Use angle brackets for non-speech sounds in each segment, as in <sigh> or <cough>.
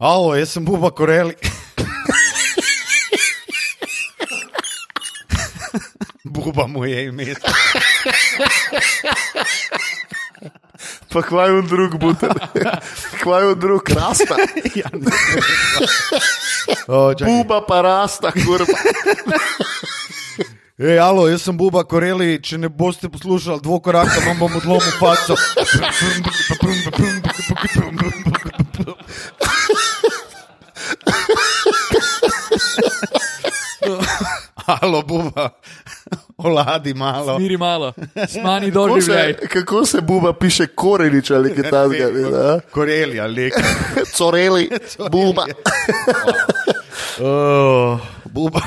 Alo, jaz sem Buba Koreli. Buba mu je ime. Pa kvaj on drug butel. Kvaj on drug rasta. Ja, ne. <laughs> O. Buba pa rasta, kurva. Ej, alo, jaz sem Buba Koreli, če ne boste poslušali dvokoraka, vam bom odlomil faco. <laughs> Alo, Buba, oladi malo. Miri malo, smani dol Kako se, kako se buba piše korelič ali kaj takega? <laughs> Koreli ali nek. <laughs> Coreli, buba. Oh, Buba.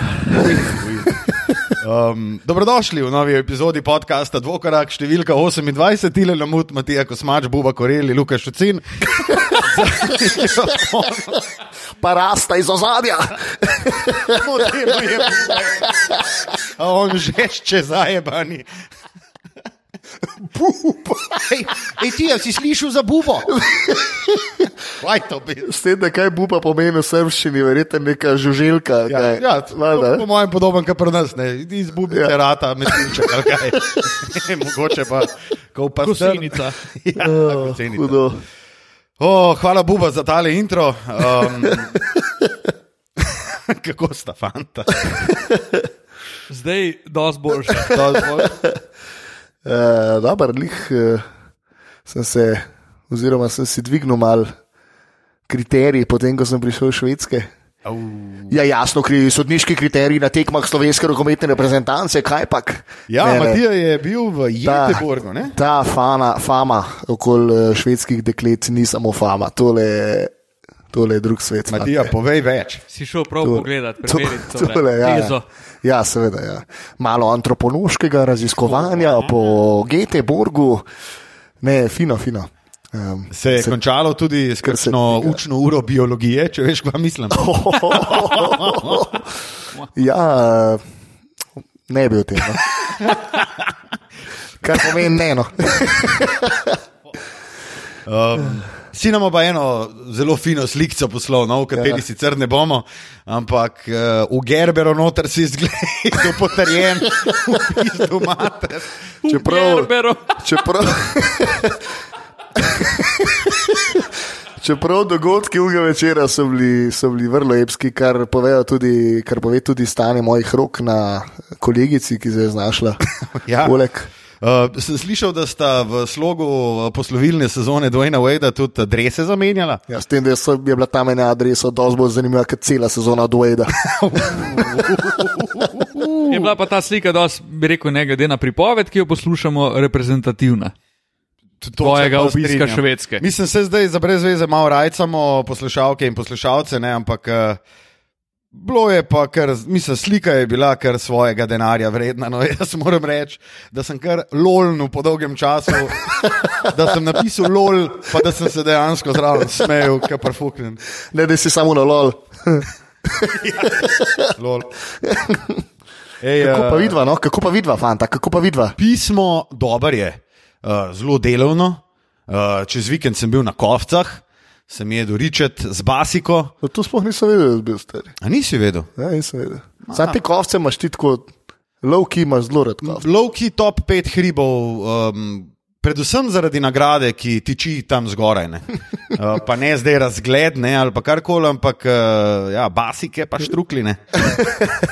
Um, dobrodošli v novi epizodi podcasta Dvokorak, številka 28, Tile Lamut, Matija Kosmač, Buba Koreli, Luka Šucin. Pa rasta iz ozadja. A on že še zajebani. Buba. Ej, ej ti, si slišal za Bubo? Kaj to bi? S tem, da kaj buba pomeni v srbščini, verjete neka žuželka. Ja, kaj? ja, Valjda, po, po mojem podoben, kot pri nas, ne, izbubite ja. rata, mesinček, ali kaj. <laughs> Mogoče pa, ko pa Kosenica. Ja, Oh, hudo. Oh, hvala, Buba, za tale intro. Um, <laughs> kako sta fanta? Zdaj, dosti boljše. Uh, Dobar, lih uh, sem se, oziroma sem si dvignil mal kriterij, potem ko sem prišel iz Švedske. Ja, jasno, kri, sodniški kriteriji na tekmah slovenske rokometne reprezentance, kaj pa. Ja, Matija je bil v Jeteborgu, ne? Ta fana, fama okoli eh, švedskih deklet ni samo fama, tole, tole je drug svet. Matija, povej več. Si šel prav To- pogledat, to- preveriti tole, ja, tezo. ja. ja, seveda. Ja. Malo antropološkega raziskovanja po Göteborgu, ne, fino, fino. Um, Se je končalo tudi s kar se učno uro biologije, če veš, kaj mislim. <laughs> ja, ne bi o tem. No. Kar pomeni ne. No. Um, <laughs> si nam pa eno zelo fino sliko poslal, no, v kateri ja. sicer ne bomo, ampak uh, v Gerberu noter si zgledal <laughs> potrjen, v bistvu mater. Čeprav, čeprav, čeprav dogodki uga večera so bili, so bili vrlo epski, kar, povejo tudi, kar pove tudi stanje mojih rok na kolegici, ki se je znašla. Ja. Poleg, Uh, sem slišal, da sta v slogu uh, poslovilne sezone Dwayna Wadea tudi adrese zamenjala. ja, s tem, da so, je bila tam ena adresa, dosti bolj zanimiva kot cela sezona Dwayda. <laughs> Je bila pa ta slika, dosti, bi rekel, ne glede na pripoved, ki jo poslušamo, reprezentativna. To Tvojega obiska. Švedske. Mislim, se zdaj za brez veze malo rajcamo poslušalke in poslušalce, ne, ampak uh, bilo je pa, kar, mislim, slika je bila kar svojega denarja vredna. No, <laughs> jaz moram reči, da sem kar lolnil po dolgem času, <laughs> da sem napisal lol, pa da sem se dejansko zraven smejal, kar prfuknem. Ne, da si samo na lol. <laughs> Lol. Ej, Kako pa eh, vidva, no? kako pa vidva, fanta, kako pa vidva? Pismo dober je, uh, zelo delovno. Uh, čez vikend sem bil na kovcah, sem jedel ričet z basiko. No, to sploh nisem vedel, da si bil star. A nisi vedel? Ja, nisem vedel. Za te kovce imaš ti tako, lovki imaš zelo rad. kov. Lovki top 5 hribov, um, predvsem zaradi nagrade, ki tiči tam zgoraj. Ne? Uh, <laughs> pa ne zdaj razgled ne, ali karkoli, ampak uh, ja, basike pa štrukline.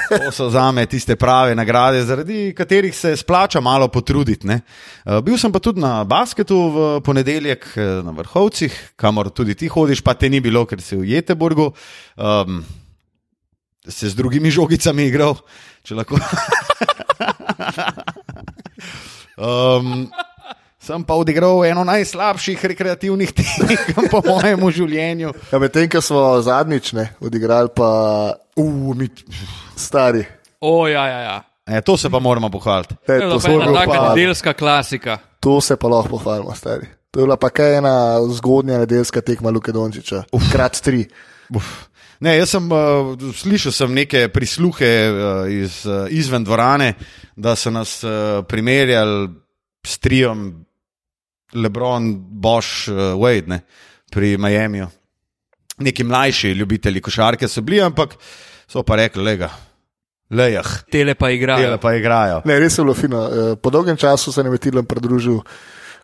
To so za me tiste prave nagrade, zaradi katerih se splača malo potruditi. ne. Uh, bil sem pa tudi na basketu v ponedeljek na vrhovcih, kamor tudi ti hodiš, pa te ni bilo, ker si v Jeteborgu. Um, se z drugimi žogicami igral, če lahko. <laughs> Um, sem pa odigral eno najslabših rekreativnih <laughs> tekem po mojem življenju. Ja, Medtem, ko smo zadnjič ne, odigrali, pa Uh, mi, stari. O, ja, ja, ja. e, to se pa moramo pohvaliti. E, To je to, pa ena taka pa, nedeljska klasika. to se pa lahko pohvalimo, stari. To je bila pa kaj ena zgodnja nedeljska tekma Luke Dončiča. Krat tri. Uf. Ne, jaz sem uh, slišal sem neke prisluhe uh, iz, uh, izven dvorane, da so nas uh, primerjali s triom Lebron, Bosch, uh, Wade ne, pri Miamiju. neki mlajši ljubitelji košarke so bili, ampak so pa rekli, lega, lejah, Tele pa igrajo. tele pa igrajo. Ne, res je bilo fino. Eh, Po dolgem času se je Metilom pridružil,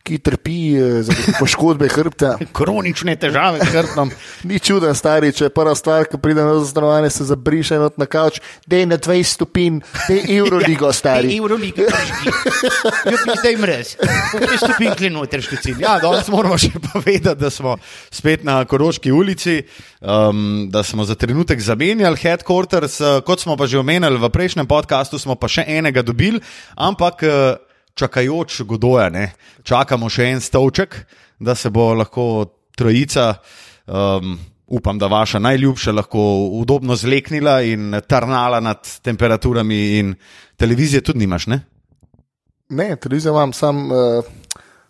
ki trpi eh, zaradi poškodbe hrbta. <laughs> Kronične težave s hrbtom. <laughs> Ni čuden, stari, če je prva stvar, ki pride na stanovanje, se zabriše not na kavč, da je na 20 stopinj, da je <laughs> Euroligo, stari. Euroliga, jaz bi zdaj mrez. Kaj stopinkli noter špicin. Ja, danes moramo še povedati, da smo spet na Koroški ulici, um, da smo za trenutek zamenjali headquarters, uh, kot smo pa že omenili v prejšnjem podkastu, smo pa še enega dobili, ampak uh, čakajoč Godoja, ne, čakamo še en stolček, da se bo lahko trojica. Um, Upam, da vaša najljubša lahko udobno zleknila in tarnala nad temperaturami, in televizije tudi nimaš, ne? Ne, televizijo imam, sam uh,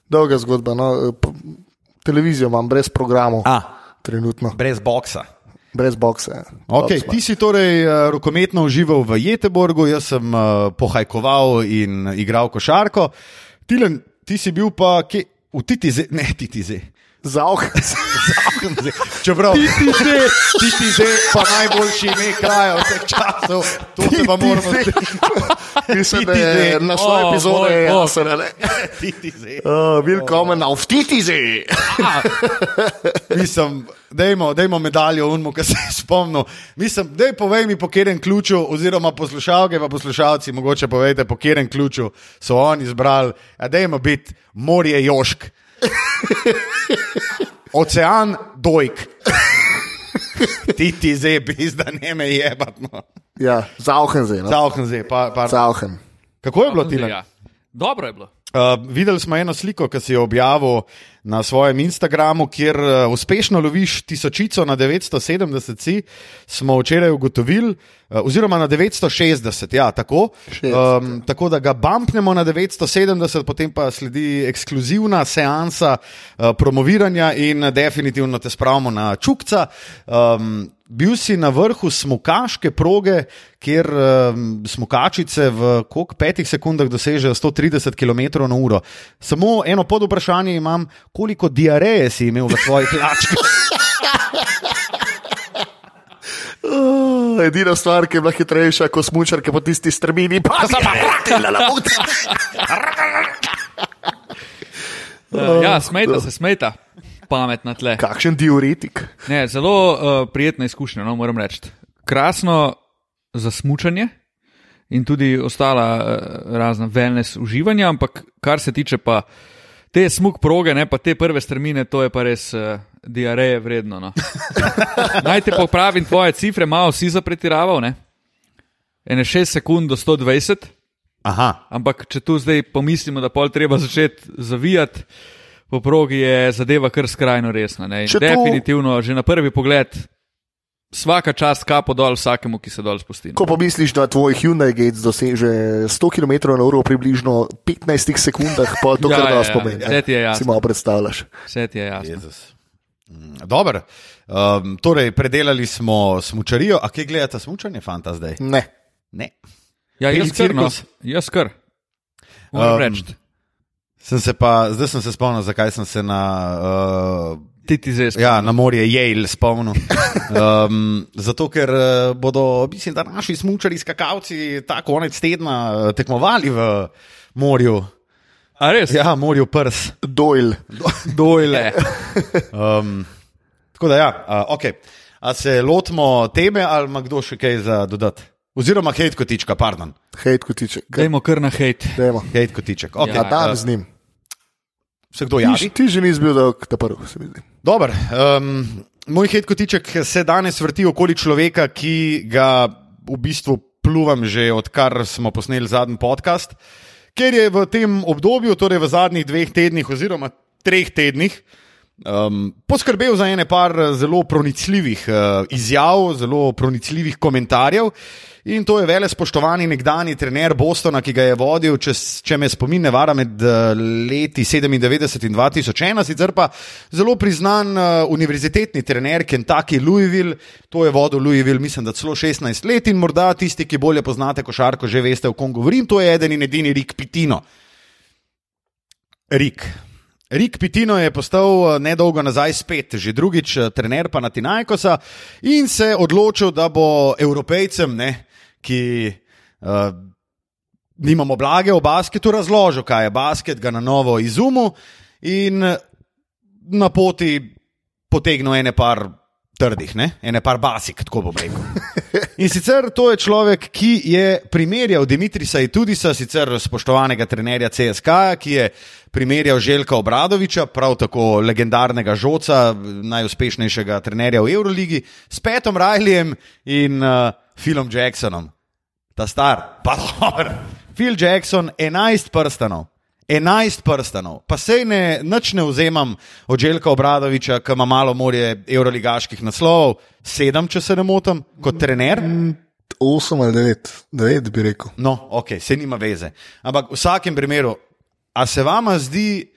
dolga zgodba. No, eh, televizijo imam brez programov, A, trenutno, brez boksa. Brez boksa. Okay, ti si torej uh, rokometno užival v Jeteborgu, jaz sem uh, pohajkoval in igral košarko. Tilen, ti si bil pa kje, v Titize, ne Titize. Zavk. <laughs> Čeprav Titize, pa najboljši ime kraja vseh časov, to se pa moramo Mislim, da je Titize. na svoje O, epizode boj, <laughs> o. jasen. ali? Titize. Uh, Willkommen auf Titize. <laughs> Mislim, dajmo, dajmo medaljo unmu, ki se je spomnil. Mislim, daj povej mi, po katerem ključu, oziroma poslušalke pa poslušalci, mogoče povejte, po katerem ključu so oni izbrali, a dajmo biti morje Jošk. <laughs> Ocean Dojk. <laughs> Ti ti zdaj bis, da ne me jebat. No. Ja, Zavhen zdaj. No? Zauhen zdaj, pa, pa. Zavhen. Kako je bilo ti? Ja. Dobro je bilo. Uh, videli smo eno sliko, ki si jo objavil na svojem Instagramu, kjer uh, uspešno loviš tisočico na 970, si, smo včeraj ugotovili, uh, oziroma na 960, ja, tako, 60, um, tako da ga bumpnemo na 970, potem pa sledi ekskluzivna seansa uh, promoviranja in definitivno te spravimo na čukca. Um, Bil si na vrhu smukaške proge, kjer um, smukačice v koliko petih sekundah dosežejo 130 km/h. Samo eno pod vprašanje imam, koliko diareje si imel v svojih lačkah. Uh, edina stvar, ki je bila hitrejša kot smočarke po tisti strmini, pa se Uh, ja, smejta se, smejta. Pametna tle. Kakšen diuretik. Ne, zelo uh, prijetna izkušnja, no, moram reči. Krasno za smučanje in tudi ostala uh, razna wellness uživanja, ampak kar se tiče pa te smuk proge, ne pa te prve strmine, to je pa res uh, diareje vredno. No. <laughs> Naj te popravim tvoje cifre, malo si zapretiraval, ne? Ene 6 sekund do 120, Aha, ampak če tu zdaj pomislimo, da pol treba začeti zavijati. Po progi je zadeva kar skrajno resna. To- Definitivno, že na prvi pogled, vsaka čast kapo dol vsakemu, ki se dol spusti. no. Ko pomisliš, da tvoj Hyundai Gates doseže 100 km/h približno 15 sekundah, pa to <laughs> Ja, kar ja, nas ja. pomeni. Vse ti je jasno. Si malo predstavljaš. Vse ti je jasno. Jezus. Mm, Dobro. Um, torej, predelali smo smučarijo, a kje gledate smučanje, fanta zdaj? Ne. Ne. Ja, jaz kar, no. jaz kar. Um, reči, Sem se pa, zdaj sem se spomnil, zakaj sem se na, uh, ti ti zdaj ja, na morje Yale spomnil. <laughs> Um, zato, ker uh, bodo, mislim, da naši smučari, skakalci, ta konec tedna uh, tekmovali v morju. A res? Ja, morju prs. Doyle. <laughs> Dojle. Um, tako da, ja, uh, ok. A se lotimo teme, ali ima kdo še kaj za dodati? Oziroma, hejt kotička, pardon. Hejt kotiček. Dajmo kar na hejt. Dajmo. Hejt kotiček. Okay. Ja, A dan uh, z njim. Se kdo Ti, javi? ti že nisi bil ta prvi, se mi zdi. Dober, um, moj hit kotiček se danes vrti okoli človeka, ki ga v bistvu pluvam že odkar smo posneli zadnji podcast, ker je v tem obdobju, torej v zadnjih dveh tednih oziroma treh tednih, um, poskrbel za ene par zelo pronicljivih uh, izjav, zelo pronicljivih komentarjev. In to je vele spoštovani nekdani trener Bostona, ki ga je vodil, če, če me spomin ne vara, med eh, leti 97 in 2001, sicer pa zelo priznan uh, univerzitetni trener Kentucky Louisville. To je vodil Louisville, mislim, da celo 16 let in morda tisti, ki bolje poznate košarko, že veste, o kom govorim. To je eden in edini Rik Pitino. Rik. Rik Pitino je postal eh, nedolgo nazaj spet, že drugič eh, trener pa na Tinajkosa in se odločil, da bo evropejcem, ne, ki uh, nimamo blage v basketu, razložil, kaj je basket, ga na novo izumil in na poti potegnil ene par trdih, ne? ene par basik, tako bom rekel. <laughs> In sicer to je človek, ki je primerjal Dimitrisa Itudisa, sicer spoštovanega trenerja CSK, ki je primerjal Željka Obradoviča, prav tako legendarnega žoca, najuspešnejšega trenerja v Euroligi, s Petom Rajljem in uh, Philom Jacksonom. Ta star, pa dobro. Phil Jackson, 11 prstanov. 11 prstanov, pa sej ne, ne vzemam od Željka Obradoviča, ki ima malo morje evroligaških naslovov, sedem, če se ne motim, kot trener. Osem ali devet, devet bi rekel. No, ok, se nima veze. Ampak v vsakem primeru, a se vama zdi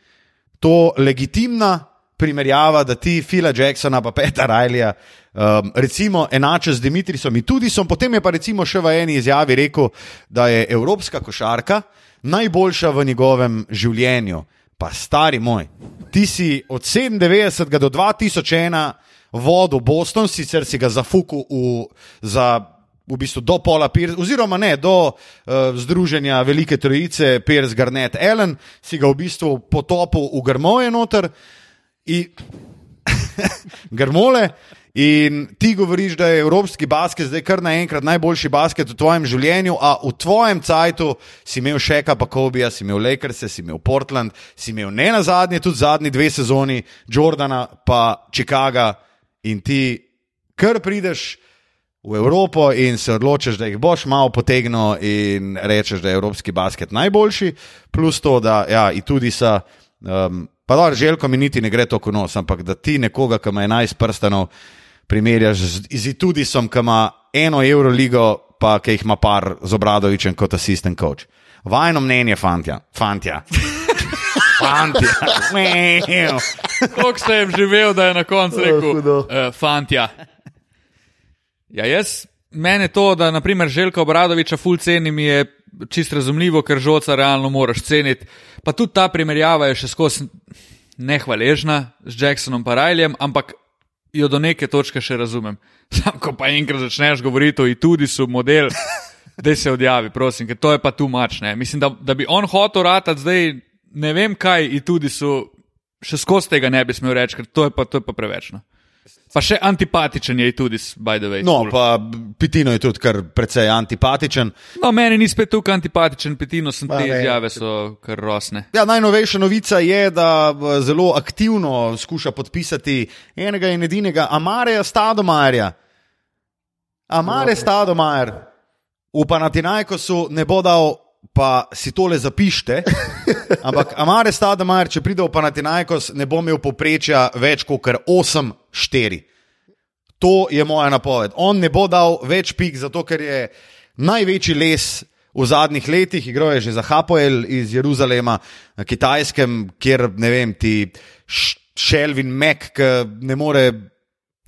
to legitimna primerjava, da ti Fila Jacksona pa Petra Rajlja, um, recimo, enače z Dimitrisom in tudi so, potem je pa recimo še v eni izjavi rekel, da je evropska košarka najboljša v njegovem življenju. Pa stari moj, ti si od 97 do 2001 vodil Boston, sicer si ga zafukal v, za, v bistvu do pola Pirs, oziroma ne, do uh, združenja Velike Trojice, Pirs, Garnet, Ellen, si ga v bistvu potopil v grmoje noter. In, <laughs> grmole, In ti govoriš, da je evropski basket zdaj kar naenkrat najboljši basket v tvojem življenju, a v tvojem cajtu si imel še kaj, pa Kobija, si imel Lakers, si imel Portland, si imel ne na zadnje, tudi zadnji dve sezoni, Jordana, pa Chicago. In ti kar prideš v Evropo in se odločiš, da jih boš malo potegnil in rečeš, da je evropski basket najboljši, plus to, da ja, tudi sa. Um, Pa da, željko mi niti ne gre tako nos, ampak da ti nekoga, ki ima 11 prstanov, primerjaš z Itudisom, ki ima eno euro ligo, pa ki jih ima par z obradovičem kot asistent coach. Vajno mnenje, fantja. fantja. <laughs> Fantja. Kako ste jim živel, da je na koncu rekel: uh, Fantja. Ja, jaz, meni to, da naprimer Željka Obradoviča ful ceni, mi je čist razumljivo, ker žoca realno moraš ceniti. Pa tudi ta primerjava je še skozi nehvaležna z Jacksonom in Rajljem, ampak jo do neke točke še razumem. <laughs> Sam, ko pa enkrat začneš govoriti o tudi so model, <laughs> da se odjavi, prosim, ker to je pa tu mačne. Mislim, da, da bi on hotel ratati zdaj, ne vem kaj, in tudi so, še skozi tega ne bi smel reči, ker to je pa, to je pa preveč. Pa še antipatičen je tudi, by the way. No, cool. pa Pitino je tudi kar precej antipatičen. No, meni ni spet tukaj antipatičen, Pitino sem te izjave so kar rosne. Ja, najnovejša novica je, da zelo aktivno skuša podpisati enega in edinega Amareja Stadomajerja. Amare Stadomajer. V Panatinajkosu ne bo dal pa si tole zapišite. <laughs> Ampak Amare Stademajer, če pride v Panatinajkos, ne bo imel poprečja več kot 8-4. To je moja napoved. On ne bo dal več pik, zato ker je največji les v zadnjih letih, igral je že za Hapoel iz Jeruzalema na Kitajskem, kjer ne vem, ti Šelvin Mek, ki ne more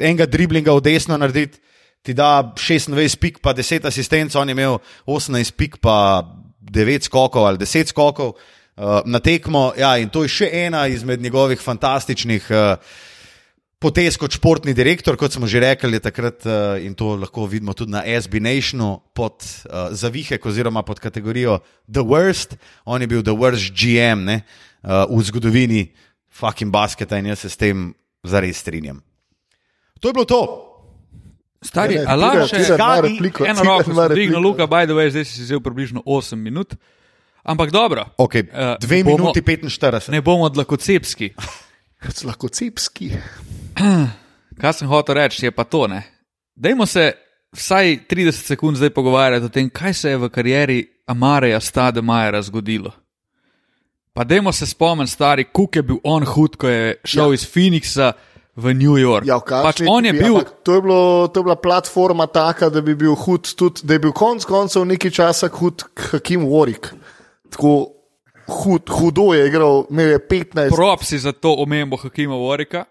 enega driblinga v desno narediti. Ti da 26 pik, pa 10 asistentov, on je imel 18 pik, pa 9 skokov ali 10 skokov uh, na tekmo. Ja, in to je še ena izmed njegovih fantastičnih uh, potez kot športni direktor, kot smo že rekli takrat, uh, in to lahko vidimo tudi na SB Nationu pod uh, zavihek oziroma pod kategorijo The Worst. On je bil The Worst GM ne, uh, v zgodovini fucking basketa in jaz se s tem zares strinjam. To je bilo to. Stari, ali še kaj? Eno roko sem dvignil, Luka, by the way, zdaj si vzel približno 8 minut. Ampak dobro. Okay, 2 uh, minuti 45. Ne bomo odlakocepski. Odlakocepski. <clears throat> Kaj sem hotel reči, je pa to, ne. Dajmo se vsaj 30 sekund zdaj pogovarjati o tem, kaj se je v karieri Amareja Stade Majera zgodilo. Pa dajmo se spomniti, stari, kuk je bil on hud, ko je šel ja. iz Phoenixa v New York. Ja, pač on je bil. To je, bilo, to je bila platforma taka, da bi bil hud, tudi, da je bil konec koncev nekaj časa hud Hakim Warwick. Tako hud, hudo je igral, imel je 15. Propsi za to omembo Hakima Warwicka.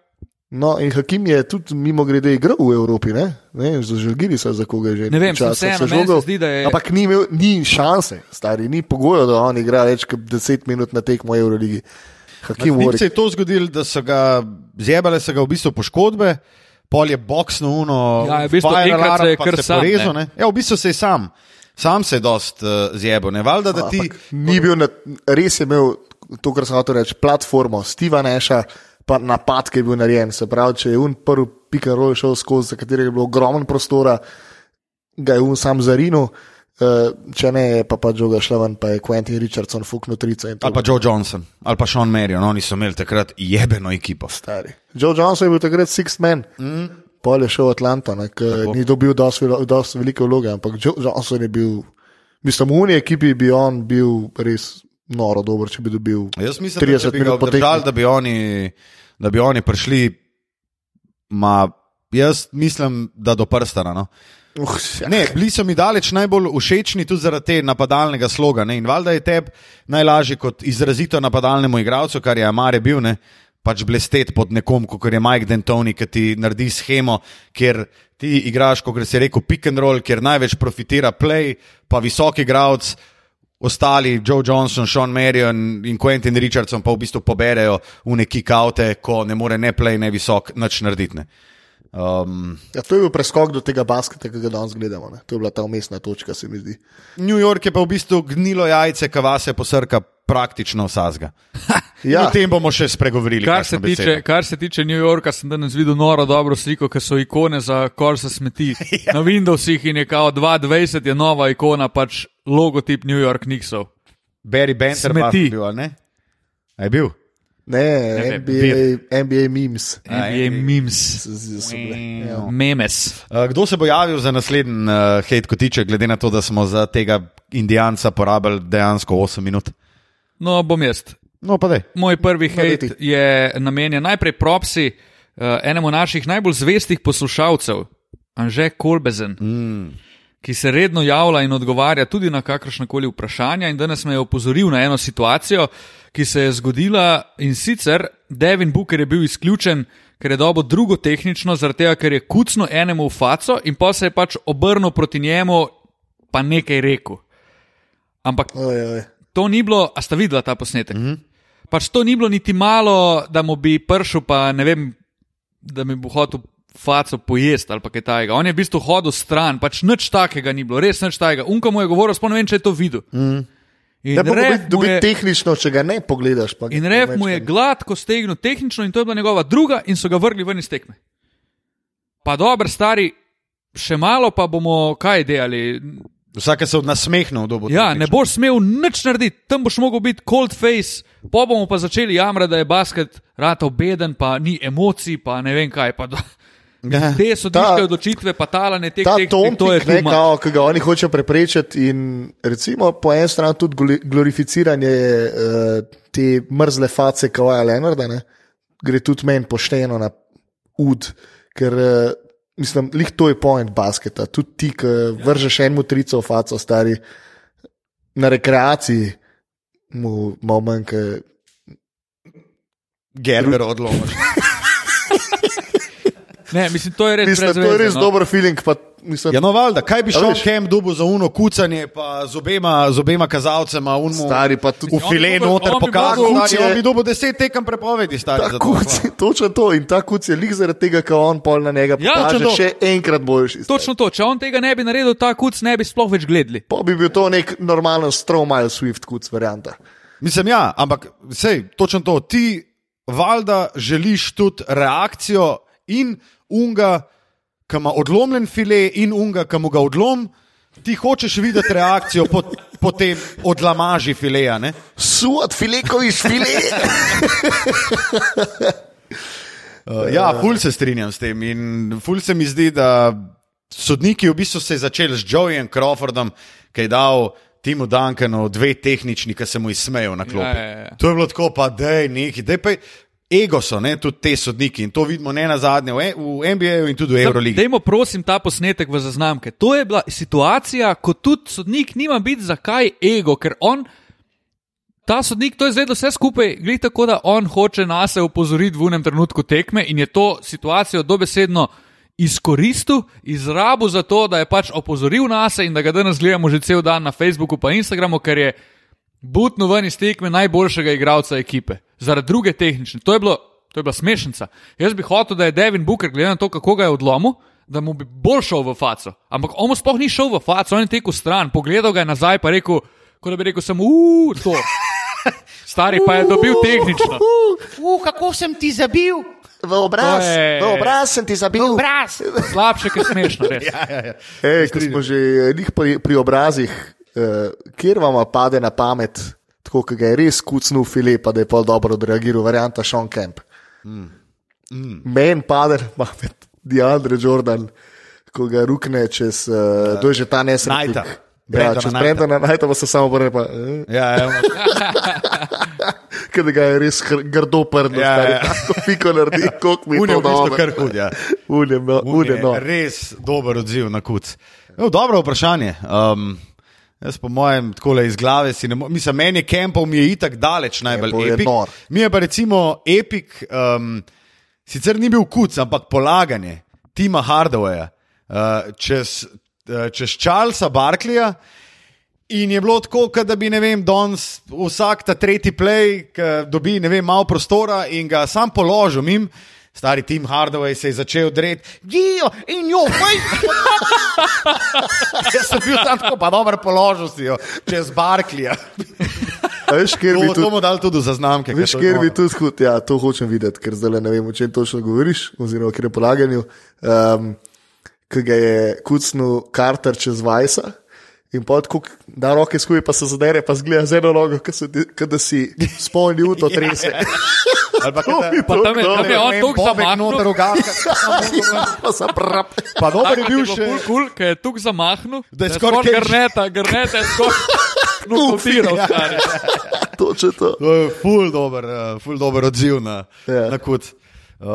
No, in Hakim je tudi mimo grede igral v Evropi, ne, ne zaželgili so za koga že. Ne vem, če se vseeno zdi, je. Ampak ni, imel, ni šanse, stari, ni pogojev, da on igra več kot 10 minut na tekmo Euroligi. Hakim se je to zgodilo, da so ga zjebale, so ga v bistvu poškodbe, pol je boksno uno, Ja, v bistvu enkrat se je kar sam, ne. Ja, v bistvu se je sam, sam se je dost uh, zjebal, ne valjda, da ti. Ampak Ni bil, na, res je imel to, kar sem hotel reči, platformo, Steva Neša, pa napad, ki je bil narejen. Se pravi, če je un prvi pika roll šel skozi, za katerega je bilo ogromno prostora, ga je un sam zarinil. Uh, če ne, je pa pa Joga šla ven, pa je Quentin Richardson fuknil to. Ali pa Joe Johnson, ali pa Sean Marion, oni so imeli takrat jebeno ekipo. Stari. Joe Johnson je bil takrat sixth man. Mm. Pol je šel ne, ki ni dobil dosti velike vloge, ampak Johnson je bil, mislim, v uni ekipi bi on bil res noro dober, če bi dobil. Jaz mislim, da 30 če bi ga obdržali, da bi oni, da bi oni prišli, ma, jaz mislim, da do prstana. No. Uh, Ne, bili so mi daleč najbolj všečni tudi zaradi te napadalnega sloga. Ne? In valjda je tebi najlažje kot izrazito napadalnemu igralcu, kar je Amare bil, ne? Pač blesteti pod nekom, kot je Mike Dentoni, ki ti naredi schemo, kjer ti igraš, kot si rekel, pick and roll, kjer največ profitira play, pa visok igralec. Ostali, Joe Johnson, Sean Marion in Quentin Richardson, pa v bistvu poberejo v neki kaute, ko ne more ne play, ne visok, nič narediti. ne. Um, Ja, to je bil preskok do tega basketa, ki ga danes gledamo. Ne. To je bila ta umestna točka, se mi zdi. New York je pa v bistvu gnilo jajce, ki vas je posrka praktično vsazga. <laughs> Ja. O tem bomo še spregovorili. Kar se, tiče, besedo. kar se tiče New Yorka, sem danes videl noro dobro sliko, ki so ikone za kor se smeti. <laughs> ja. Na Windowsih in je kao 2020 je nova ikona, pač logotip New York Knicksov. Barry Benter Smeti. pa bil, ali ne? A je bil? Ne, NBA, NBA memes. NBA memes, bile. Ja. memes. Uh, kdo se bo javil za naslednji uh, hate kotiček, glede na to, da smo za tega indijanca porabili dejansko 8 minut? No, bom jaz. No, pa dej. Moj prvi hate je namenjen najprej propsi uh, enemu naših najbolj zvestih poslušalcev, Anže Kolbezen. Mm. Ki se redno javlja in odgovarja tudi na kakršne koli vprašanja. In danes me je opozoril na eno situacijo, ki se je zgodila in sicer Devin Booker je bil izključen, ker je dobil drugo tehnično, zaradi tega, ker je kucno enemu v faco in pa se je pač obrnil proti njemu, pa nekaj rekel. Ampak Oj, oj. to ni bilo, a sta videla ta posnetek? Mm -hmm. Pač to ni bilo niti malo, da mu bi pršel, pa ne vem, da mi bo hotel faco pojesti ali pa kaj takega. On je v bistvu hodil stran, pač nič takega ni bilo, res nič takega. Unka mu je govoril, ne vem, če je to videl. Mm. In Ne bo ref biti mu dobi je- tehnično, če ga ne pogledaš. Pa In ref mu je gladko stegnil tehnično in to je bila njegova druga in so ga vrgli ven iz tekme. Pa dober, stari, še malo pa bomo kaj delali. Vsake se od nasmehnil, kdo bo to Ja, tehnično. ne boš smel nič narediti, tam boš mogel biti cold face, pa bomo pa začeli jamrati, da je basket rata obeden, pa ni emocij, pa ne vem kaj. Pa do... Ja. Te sodišče Ta- odločitve, pa talane teh Ta tehnik, to je ne, much. kao, ki ga oni hočejo preprečiti, in recimo po eni strani tudi glorificiranje uh, te mrzle face Kawaja Leonarda, ne, gre tudi meni pošteno na ud, ker uh, mislim, lih to je point basketa. Tudi ti, ki vržeš enemu trico v faco, stari na rekreaciji, mu malo manjka. Gerber odlomiš. Ne, mislim, to je res Mislim, to je res no. dober feeling. Pa, mislim, Ja, no, valjda, kaj bi šel Kem dubu za uno kucanje, pa z obema, z obema kazalcema, unmu, Stari pa tudi v file noter pokazal, mogel- stari, on bi dobil deset tekem prepovedi, stari. Ta za to. kuc, točno to in ta kuc je lik zaradi tega, ker on pol na njega Ja, pokaže to. še enkrat boljši. Točno to, če on tega ne bi naredil, ta kuc ne bi sploh več gledali. Pa bi bil to nek normalen Stromile Swift kuc varianta. Mislim, ja, ampak sej, točno to. Ti, valjda, želiš tudi reakcijo in unga, ki ima odlomljen file, in unga, ki mu ga odlom. Ti hočeš videti reakcijo po, po tem odlamaži fileja. Ne? Suot fileko iz file. Uh, <laughs> ja, ful se strinjam s tem. In ful se mi zdi, da sodniki v bistvu se je začeli z Joejem Crawfordom, ki je dal Timu Duncanu dve tehnični, ki se mu izsmejo na klopi. Ja, ja, ja. To je bilo tako, pa da je neki, da je pa ego so, ne, tudi te sodniki in to vidimo ne na zadnje v, E- v NBA-ju in tudi v Euroligi. Dajmo prosim ta posnetek v zaznamke. To je bila situacija, ko tudi sodnik nima biti zakaj ego, ker on. Ta sodnik to je zdaj vse skupaj, glede tako, da on hoče nas opozoriti v unem trenutku tekme in je to situacijo dobesedno izkoristil, izrabil za to, da je pač opozoril nas in da ga danes gledamo že cel dan na Facebooku in Instagramu, ker je butno ven iz tekme najboljšega igralca ekipe, zaradi druge tehnične. To je, bilo, to je bila smešnica. Jaz bi hotel, da je Devin Booker, glede na to, kako ga je odlomil, da mu bi bolj šel v faco. Ampak on mu sploh ni šel v faco, on je tekel stran, pogledal ga je nazaj, pa rekel, kot da bi rekel, samo uf, to. <laughs> Stari pa je dobil tehnično. Uh, kako sem ti zabil? V obraz, To je- v obraz sem ti zabil. Obraz. Slabše, kot smešno. Res. Ja, ja, ja. Ej, ko smo že njih pri, pri obrazih, uh, kjer vam pade na pamet, tako kot ga je res kucnil Filipa, da je pol dobro odreagiral, varianta Sean Kemp. Mm. Mm. Meni pade na pamet Deandre Jordan, ko ga rukne čez, uh, kdo je že ta nesrečnik. Ja, čez Knighta. Brendana Najta pa se samo vrne, pa, eh, Ja, ja. <laughs> ker ga je res grdo prdel, Ja, ja, ja. ja. tako piko naredi, kot mi Un je to bistvu dobro. kar hud. Ja. Un je, no, un je, no. Res dober odziv na kuc. No, dobro vprašanje. Um, jaz, po mojem, tako iz glave si ne. Mislim, meni je Kempov mi je itak daleč najbolj Campbell epik. nor. Mi je pa recimo epik, um, sicer ni bil kuc, ampak polaganje Tima Hardawaya uh, čez, uh, čez Charlesa Barkleya. In je bilo tako, da bi, ne vem, danes vsak ta tretji play, ki dobi, ne vem, malo prostora in ga sam položil mim. Stari Tim Hardaway se je začel dreti, gijo in jo, faj. <laughs> Jaz sem bil tam tako, pa dobro položil si jo, čez Barklija. Veš, kjer bi To tudi bomo dali tudi za znamke. Veš, kjer bi tudi hud, ja, to hočem videti, ker zdaj ne vem, o čem točno govoriš, oziroma kjer je polaganju. Um, ki ga je kucnil Carter čez Vajsa. In pa tako da roke skupaj, pa se zadere, pa zgleda z eno nogo, kot da si spolnil <laughs> to trese. Ali pa, Pa tam je, tam je on toliko zamahnil. <laughs> Pa sem prap. Pa dober je bil Tako še. Kul, kul, ki je tukaj zamahnil, Da je da skoraj grneta, grneta je skoraj <laughs> nokotiral. stari. Točno to. To je ful dober, uh, ful dober odziv na, Ja. na kut. Uh,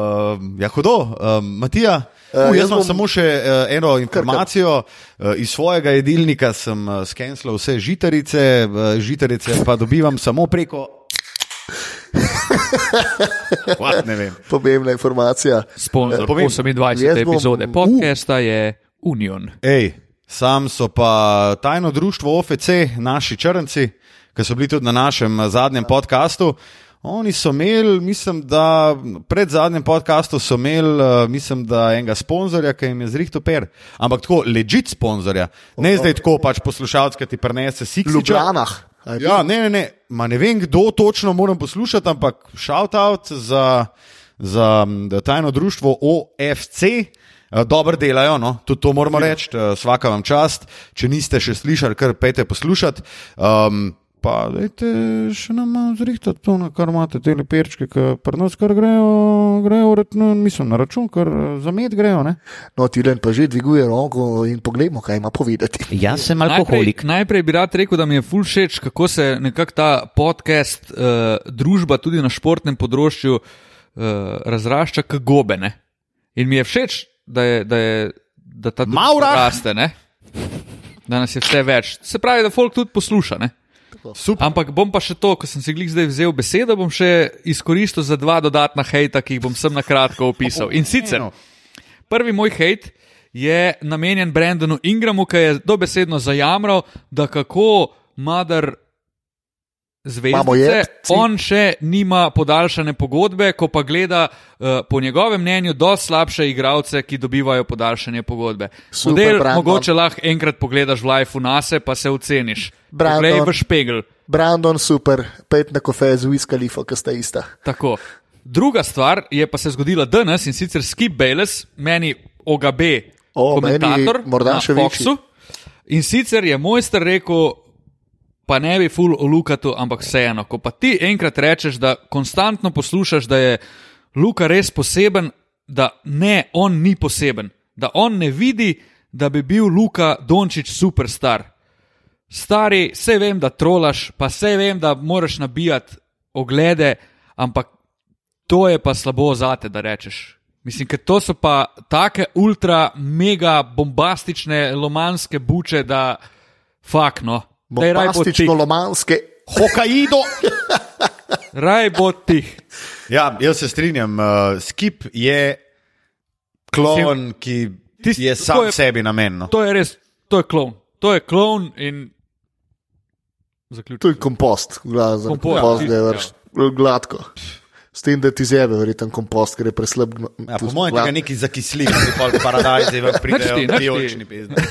ja, hudo. Um, Matija, Uh, uh, jaz jaz imam bom- samo še uh, eno informacijo. Uh, iz svojega jedilnika sem uh, skenslal vse žitarice, uh, žitarice pa dobivam samo preko. <laughs> What, ne vem. Pomembna informacija. Sponzor povem. 28. Jaz bom- epizode podcasta je Union. Ej, sam so pa tajno društvo OFC, naši črnci, ki so bili tudi na našem eh, zadnjem podkastu. Oni so imeli, mislim, da pred zadnjim podkastom so imeli, uh, mislim, da enega sponzorja, ki jim je zrihto per. Ampak tako, ležit sponzorja. Ne zdaj tako pač poslušalec, ki ti prenese V Sixiča. Ljubljanah. Ja, ne, ne, ne. Ma ne vem, kdo točno moram poslušati, ampak shout out za, za tajno društvo OFC. Eh, Dobro delajo, no? tudi to moramo reči, eh, svaka vam čast. Če niste še slišali, kar pejte poslušati. Um, pa dajte še nam malo zrihtati to, na kar imate te lepirčke, ki pri nas kar grejo, grejo no, mislim, na račun, kar eh, za med grejo. Ne? No, Tilen pa že dviguje roko in poglejmo, kaj ima povedati. Jaz sem Najprej, alkoholik. najprej bi rad rekel, da mi je ful všeč, kako se nekako ta podcast, uh, družba tudi na športnem področju uh, razrašča kot gobene. In mi je všeč, da, je, da, je, da ta Maura! raste, ne? da nas je vse več. Se pravi, da folk tudi posluša. Ne? Super. Ampak bom pa še to, ko sem si glih zdaj vzel besedo, bom še izkoristil za dva dodatna hejta, ki jih bom sem na kratko opisal. In sicer. Prvi moj hejt je namenjen Brendonu Ingramu, ki je dobesedno zajamral, da kako Madar zvezdice, on še nima podaljšane pogodbe, ko pa gleda uh, po njegovem mnenju dosti slabše igralce, ki dobivajo podaljšanje pogodbe. Super, Model Brandon. mogoče lahko enkrat pogledaš v live nase, pa se oceniš. Brandon. Poglej v špegel. Brandon, super, pet na kofe z Wiz Khalifa, ki sta ista. Tako. Druga stvar je pa se zgodila danes in sicer Skip Bayless, meni OGB, O, meni komentator morda na še večji. Foxu. In sicer je mojster rekel, pa ne bi ful o Lukatu, ampak vseeno. Ko pa ti enkrat rečeš, da konstantno poslušaš, da je Luka res poseben, da ne, on ni poseben, da on ne vidi, da bi bil Luka Dončić superstar. Stari, vse vem, da trolaš, pa vse vem, da moraš nabijati oglede, ampak to je pa slabo zate, da rečeš. Mislim, ker to so pa take ultra, mega bombastične, lomanske buče, da fakno. Bo tih. Bombastično lomanske. Hokaido. <laughs> Raj bo tih. Ja, jaz se strinjam. Uh, skip je klon, ki Tist- je sam je- sebi namenjen. no. To je res, to je klon. To je klon in zaključiti. To je kompost, gla- za Kompost, kompost, ja, da je ja. vrš gladko. S tem, da ti zebe, verjetno kompost, ker je preslab. Ja, po mojem, tega neki zakisli, ki pa paradajzi v <laughs> Nič ti, pridejo, ti. vijolični pizdi. <laughs>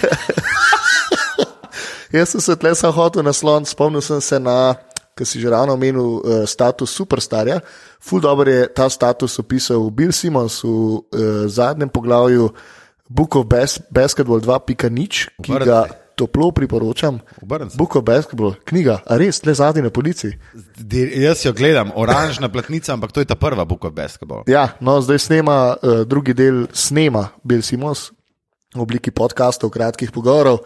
Jaz sem se tle sam hotel naslon, spomnil sem se na, ki si že ravno omenil, uh, status superstarja. Ful dobro je ta status opisal Bill Simons v uh, zadnjem poglavju Book of Bas Basketball 2.0, ki ga toplo priporočam. Book of Basketball, knjiga, a res, le zadnji na polici. Di- Jaz jo gledam, oranžna platnica, ampak to je ta prva Book of Basketball. Ja, no, zdaj snema uh, drugi del, snema Bill Simons v obliki podkastov, kratkih pogovorov.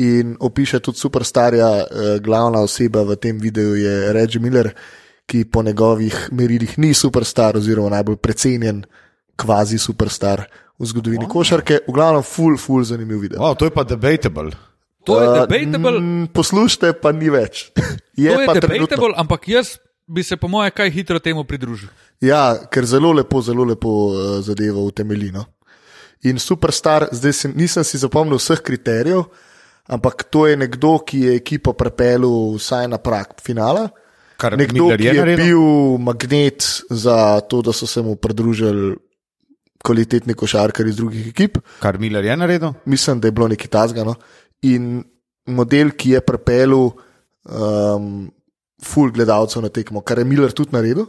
In opiše tudi superstarja, uh, glavna oseba v tem videu je Reggie Miller, ki po njegovih merilih ni superstar, oziroma najbolj precenjen, kvazi superstar v zgodovini oh. košarke. V glavnem, full, full zanimiv video. Wow, to je pa debatable. To je Uh, debatable, mm, Poslušajte, pa ni več. <laughs> je to je debatable, trenutno. ampak jaz bi se po moje kaj hitro temu pridružil. Ja, ker zelo lepo, zelo lepo uh, zadevo utemeljino. In superstar, zdaj si, nisem si zapomnil vseh kriterijev, ampak to je nekdo, ki je ekipo pripeljal vsaj na prak finala. Kar Nekdo, ki je naredil? bil magnet za to, da so se mu pridružili kvalitetni košarkari iz drugih ekip. Kar Miller je naredil? Mislim, da je bilo nekaj tasgano. In model, ki je pripeljal um, full gledalcev na tekmo, kar je Miller tudi naredil.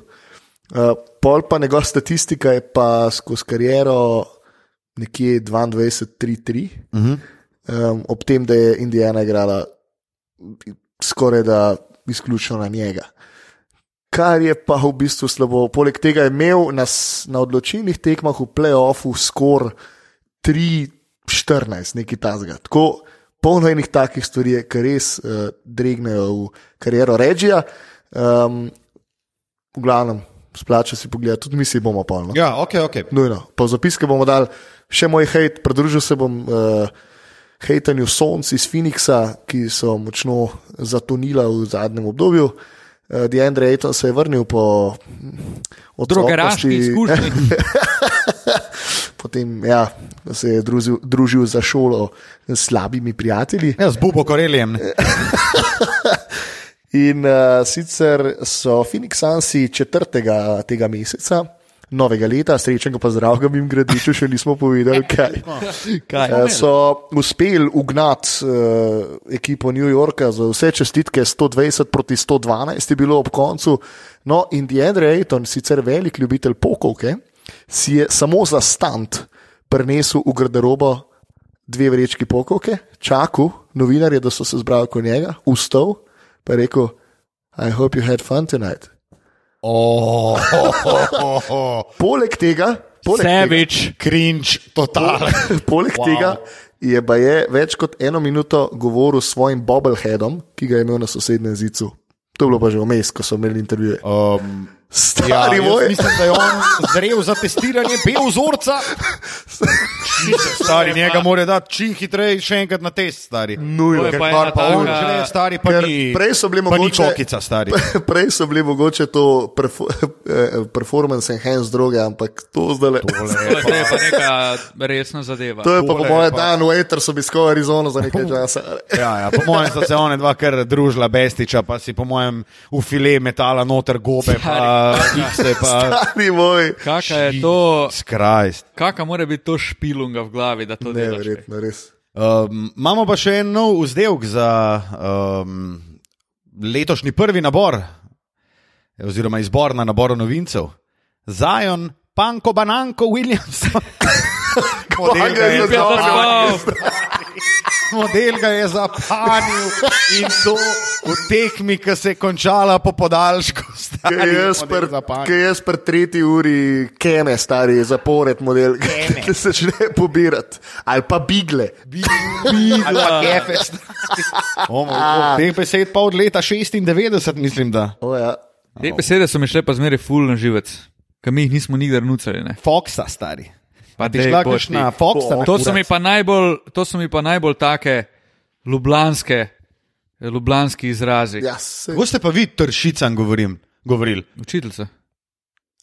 Uh, pol pa njegova statistika je pa skozi kariero nekje 22-3-3, Uh -huh. um, ob tem, da je Indijana igrala skoraj da izključno na njega. Kar je pa v bistvu slabo. Poleg tega je imel na, na odločilnih tekmah v playoffu skor 3-14, nekaj tasga. Tako polno enih takih stvari, ki res uh, dregnejo v kariero Regija. Um, v glavnem, splača si pogledati, tudi mi si bomo polno. Ja, ok, ok. Nujno. Pa zapiske bomo dali še moj hate, pridružil se bom uh, hejtanju Sonc iz Phoenixa, ki so močno zatonila v zadnjem obdobju. Uh, Deandre Ayton se je vrnil po mm, odsotnosti- izkušnji. <laughs> Potem ja, se je družil, družil za šolo s slabimi prijatelji. Ja, z Bubo Korelijem. ne. <laughs> In uh, sicer so Phoenix Sunsi četrtega tega meseca, novega leta, srečnega pa zdravega, jim gradiču še nismo povedali, kaj. <laughs> Kaj? Eh, So uspeli ugnati uh, ekipo New Yorka za vse čestitke, 120 proti 112 je bilo ob koncu. No, in Deandre Ayton, sicer velik ljubitelj pokovke, si je samo za stand prenesel v garderobo dve vrečki pokovke, čakal novinarje, da so se zbrali kot njega, pa je rekel: I hope you had fun tonight. Oh, oh, oh, oh. Poleg tega, poleg Savage. Cringe, total. <laughs> Poleg wow. tega je pa je več kot eno minuto govoril s svojim bobbleheadom, ki ga je imel na sosednjem zidu. To je bilo pa že vmes, ko so imeli intervjuje. Um, Stari jaz moj, mislim, da je on zrel za testiranje bel vzorca. Stari, njega mora dati čim hitreje, še enkrat na test, stari. nujno. Ker pa pa on žre, stari, pa ni. prej so bili pa mogoče- čokica, stari. <laughs> Prej so bili mogoče to perfo, eh, performance enhanced droge, ampak to zdaj le. To je to je pa neka resna zadeva. To je pa po Tole mojem pa- Dan Waiters obiskal Arizono za nekaj <laughs> časa. Ja, ja, po mojem sta se one dva kar družila bestiča, pa si po mojem v file metala noter gobe, pa ikse, pa Stari moj, Kaka je to, skrajst. kaka mora biti to špilunga v glavi, da to delaš? neverjetno, res. Um, imamo pa še en nov vzdelek za um, letošnji prvi nabor, oziroma izbor na nabor novincev. Zion, Panko, Bananko, Williams. Model <laughs> ga je je zapanil. zapanil? Model ga je zapanil in to v tekmi, ki se je končala po podaljšku. Zapanil. jaz pri tretji uri keme, stari zapored model, ki se začne pobirati. Ali pa bigle. Ali pa kefes. Teh besed pa od leta 96, mislim, da. O, ja. Te besede so mi šle pa zmeraj full na živec, ki mi jih nismo nikdar nucali. Ne. Foxa, stari. Pa Ti šla kakšna na To so mi pa najbolj, to so mi pa najbolj take ljubljanske, ljubljanski izrazi. Ja, se, Kako ste pa vi tršicam govorim, govorili? Učiteljica.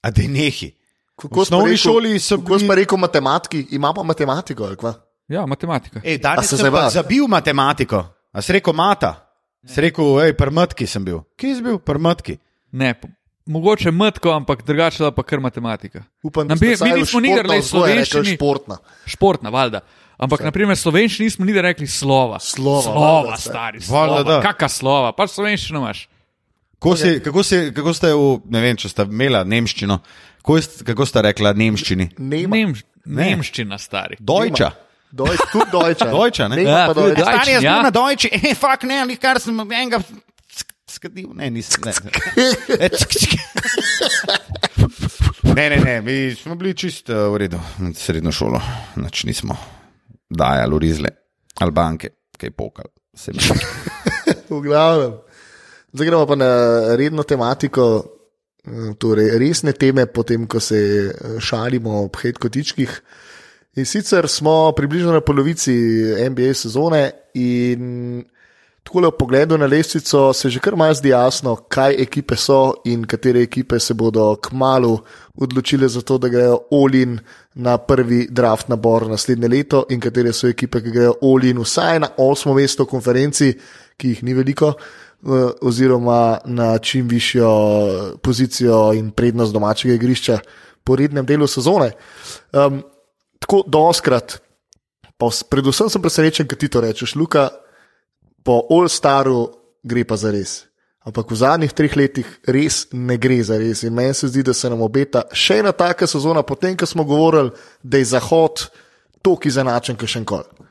A da nehi. kako v osnovni smo rekel- šoli so Kako bili- smo rekel matematiki, ima pa matematiko, ali kva? Ja, matematika. Ej, danes se sem pa zabav? zabil matematiko. A si rekel mata? Si rekel, hej, prmtki sem bil. Kje si bil? Prmtki. Ne, mogoče mrtko, ampak drugače da pa kar matematika. Upam, Na da ste primer, vsaj mi nismo nikdar rekli slovenščini. Športna. Športna, valjda. Ampak, na primer, slovenščini nismo nikdar rekli slova. Slova, slova valjda, saj. stari. Slova. Kakšna slova, pač slovenščino imaš. Kako, si, kako, si, kako ste, v, ne vem, če ste imeli nemščino, kako, ste- kako ste rekla nemščini? Nema. Nemš, nemščina, stari. Dojča. Dojč, tudi dojča. Dojča, ne? Nema Ja, pa tudi dojča. Dojč. Stari jaz ja. na Dojči, <laughs> eh, fuck ne, ali kar sem enega skadil. Ne, nisem. Ne, Eh, cik, cik. ne, ne, ne, mi smo bili čist uh, v redu, srednjo šolo, nič nismo dajali v rizle, albanke, kaj pokal. <laughs> V glavnem. Zdaj gremo pa na redno tematiko, eh, torej resne teme, potem ko se eh, šalimo ob hitkotičkih. In sicer smo približno na polovici NBA sezone in tako le v pogledu na lestvico se že kar malo zdi jasno, kaj ekipe so in katere ekipe se bodo k malu odločile za to, da grejo Olin na prvi draft nabor naslednje leto in katere so ekipe, ki grejo Olin vsaj na osmo mesto v konferenci, ki jih ni veliko, oziroma na čim višjo pozicijo in prednost domačega igrišča po rednem delu sezone. Um, tako doskrat, pa predvsem sem presenečen, kaj ti to rečeš, Luka, po All-Staru gre pa za res. Ampak v zadnjih treh letih res ne gre za res. In meni se zdi, da se nam obeta še ena taka sezona, potem, ko smo govorili, da je Zahod toliko izenačen, kot še enkoli.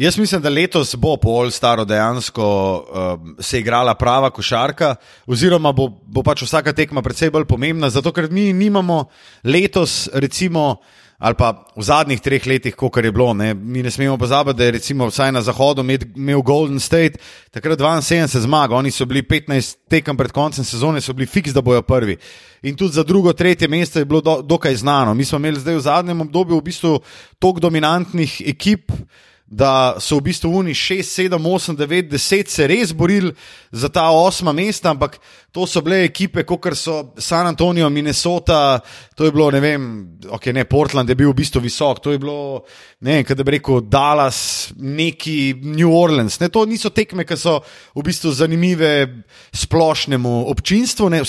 Jaz mislim, da letos bo po All-Staru dejansko um, se igrala prava košarka, oziroma bo, bo pač vsaka tekma precej bolj pomembna, zato ker mi nimamo letos, recimo, ali pa v zadnjih treh letih, kot je bilo. Ne, mi ne smemo pozabiti, da je recimo vsaj na zahodu imel Golden State takrat 72 zmag, oni so bili 15 tekem pred koncem sezone, so bili fiks, da bojo prvi. In tudi za drugo, tretje mesto je bilo do, dokaj znano. Mi smo imeli zdaj v zadnjem obdobju v bistvu toliko dominantnih ekip da so v bistvu Uni 6, 7, 8, 9, 10 se res borili za ta osma mesta, ampak to so bile ekipe, kot so San Antonijo, Minnesota, to je bilo, ne vem, ok, ne, Portland je bil v bistvu visok, to je bilo, ne vem, kaj da bi rekel, Dallas, neki New Orleans. Ne, to niso tekme, ki so v bistvu zanimive splošnemu občinstvu, ne,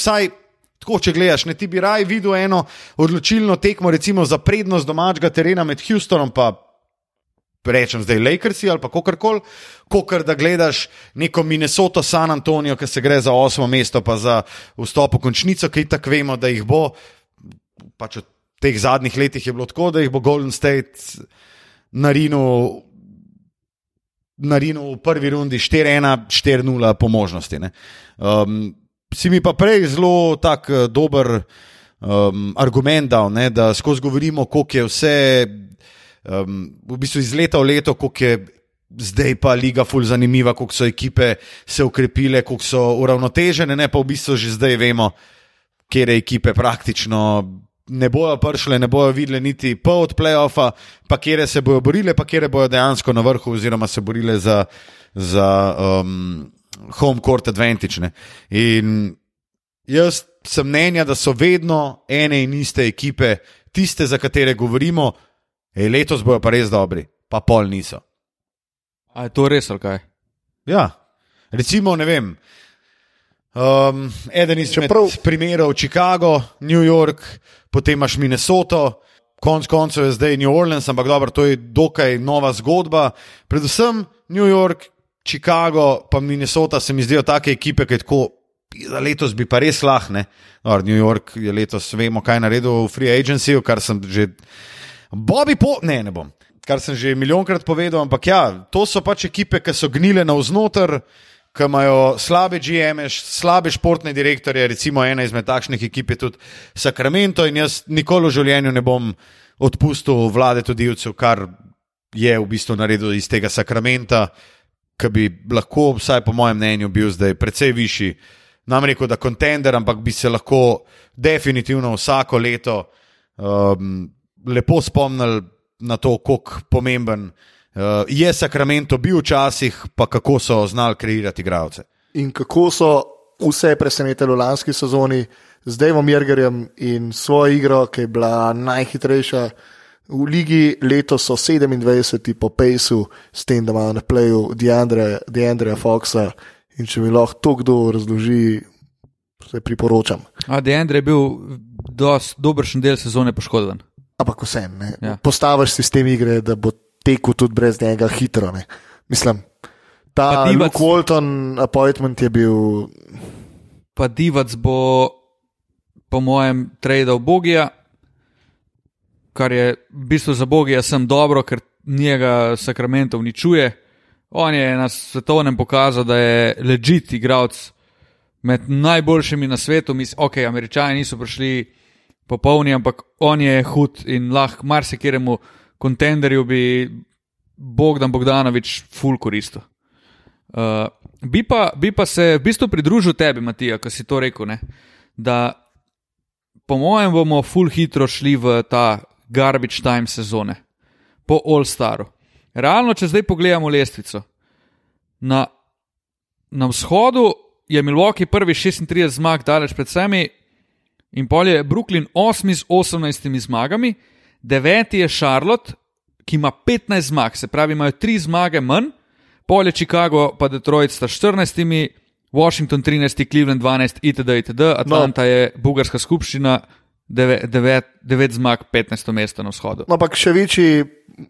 Tako, če gledaš, ne ti bi raj videl eno odločilno tekmo, recimo za prednost domačega terena med Houstonom in rečem zdaj Lakersi ali pa kakorkoli, kot da gledaš neko Minnesoto, San Antonijo, ki se gre za osmo mesto, pa za vstop v končnico, ki tako vemo, da jih bo. Pač v teh zadnjih letih je bilo tako, da jih bo Golden State narinil. Narinil v prvi rundi 4-1, 4-0 po možnosti. ne. Um, si mi pa prej zelo tak eh, dober um, argument dal, ne, da skozi govorimo, koliko je vse um, v bistvu iz leta v leto, koliko je zdaj pa liga ful zanimiva, koliko so ekipe se ukrepile, koliko so uravnotežene, ne pa v bistvu že zdaj vemo, kje ekipe praktično ne bojo prišle, ne bojo videle niti pol od playoffa, pa kje se bojo borile, pa kje bojo dejansko na vrhu, oziroma se borile za, za um, home court advantage. Ne. In jaz sem mnenja, da so vedno ene in iste ekipe, tiste, za katere govorimo, Ej, letos bojo pa res dobri, pa pol niso. A je to res ali kaj? Ja, recimo, ne vem. Um, eden izmed Čeprav- primerov je Chicago, New York, potem imaš Minnesoto, konec koncev je zdaj New Orleans, ampak dobro, to je dokaj nova zgodba. Predvsem New York, Chicago, pa Minnesota se mi zdijo take ekipe, ki tako. Za letos bi pa res lahne. New York je letos, vemo, kaj je naredil v Free Agency, kar sem že. Bobby po. Ne, ne bom. Kar sem že milijonkrat povedal, ampak ja, to so pač ekipe, ki so gnile navznoter, ki imajo slabe GM-e, slabe športne direktorje. Recimo ena izmed takšnih ekip je tudi Sacramento in jaz nikoli v življenju ne bom odpustil vlade Tudivcev, kar je v bistvu naredil iz tega Sacramenta, ki bi lahko, vsaj po mojem mnenju, bil zdaj precej višji. Nam rekel, da kontender, ampak bi se lahko definitivno vsako leto um, lepo spomnili na to, kako pomemben uh, je Sacramento bil včasih, pa kako so znali kreirati igralce. In kako so vse presenetili v lanski sezoni z Davom Jergerjem in svojo igro, ki je bila najhitrejša. V ligi letos so 27 po Pejsu, s tem, da imajo na pleju Deandreja Foxa In če mi lahko to kdo razloži, se priporočam. A Deandre je bil dosti dobršen del sezone poškodovan. Ampak vsem, ne. Ja. Postaviš sistem igre, da bo tekel tudi brez njega hitro. Ne. Mislim, ta Luke Walton appointment je bil. Pa Divac bo, po mojem, tradal Bogija, kar je v bistvu za Bogija sem dobro, ker njega Sacramento uničuje. On je na svetovnem pokazal, da je legit igralec med najboljšimi na svetu. Mis, ok, američani niso prišli popolni, ampak on je hud in lahko marsikiremu kontenderju bi Bogdan Bogdanovič ful koristil. Uh, bi, pa, bi pa se v bistvu pridružil tebi, Matija, ki si to rekel. Ne? Da, po mojem, bomo full hitro šli v ta garbage time sezone, po All Staru. Realno, če zdaj pogledamo lestvico. Na, na vzhodu je Milwaukee prvi 36 zmag, daleč pred sami, in pol je Brooklyn 8 z 18 zmagami, deveti je Charlotte, ki ima 15 zmag, se pravi, imajo 3 zmage manj, pol je Chicago, pa Detroit sta 14, Washington 13, Cleveland 12, itd. itd. Atlanta no. je bulgarska skupščina, 9 zmag, 15 mesto na vzhodu. No, ampak še večji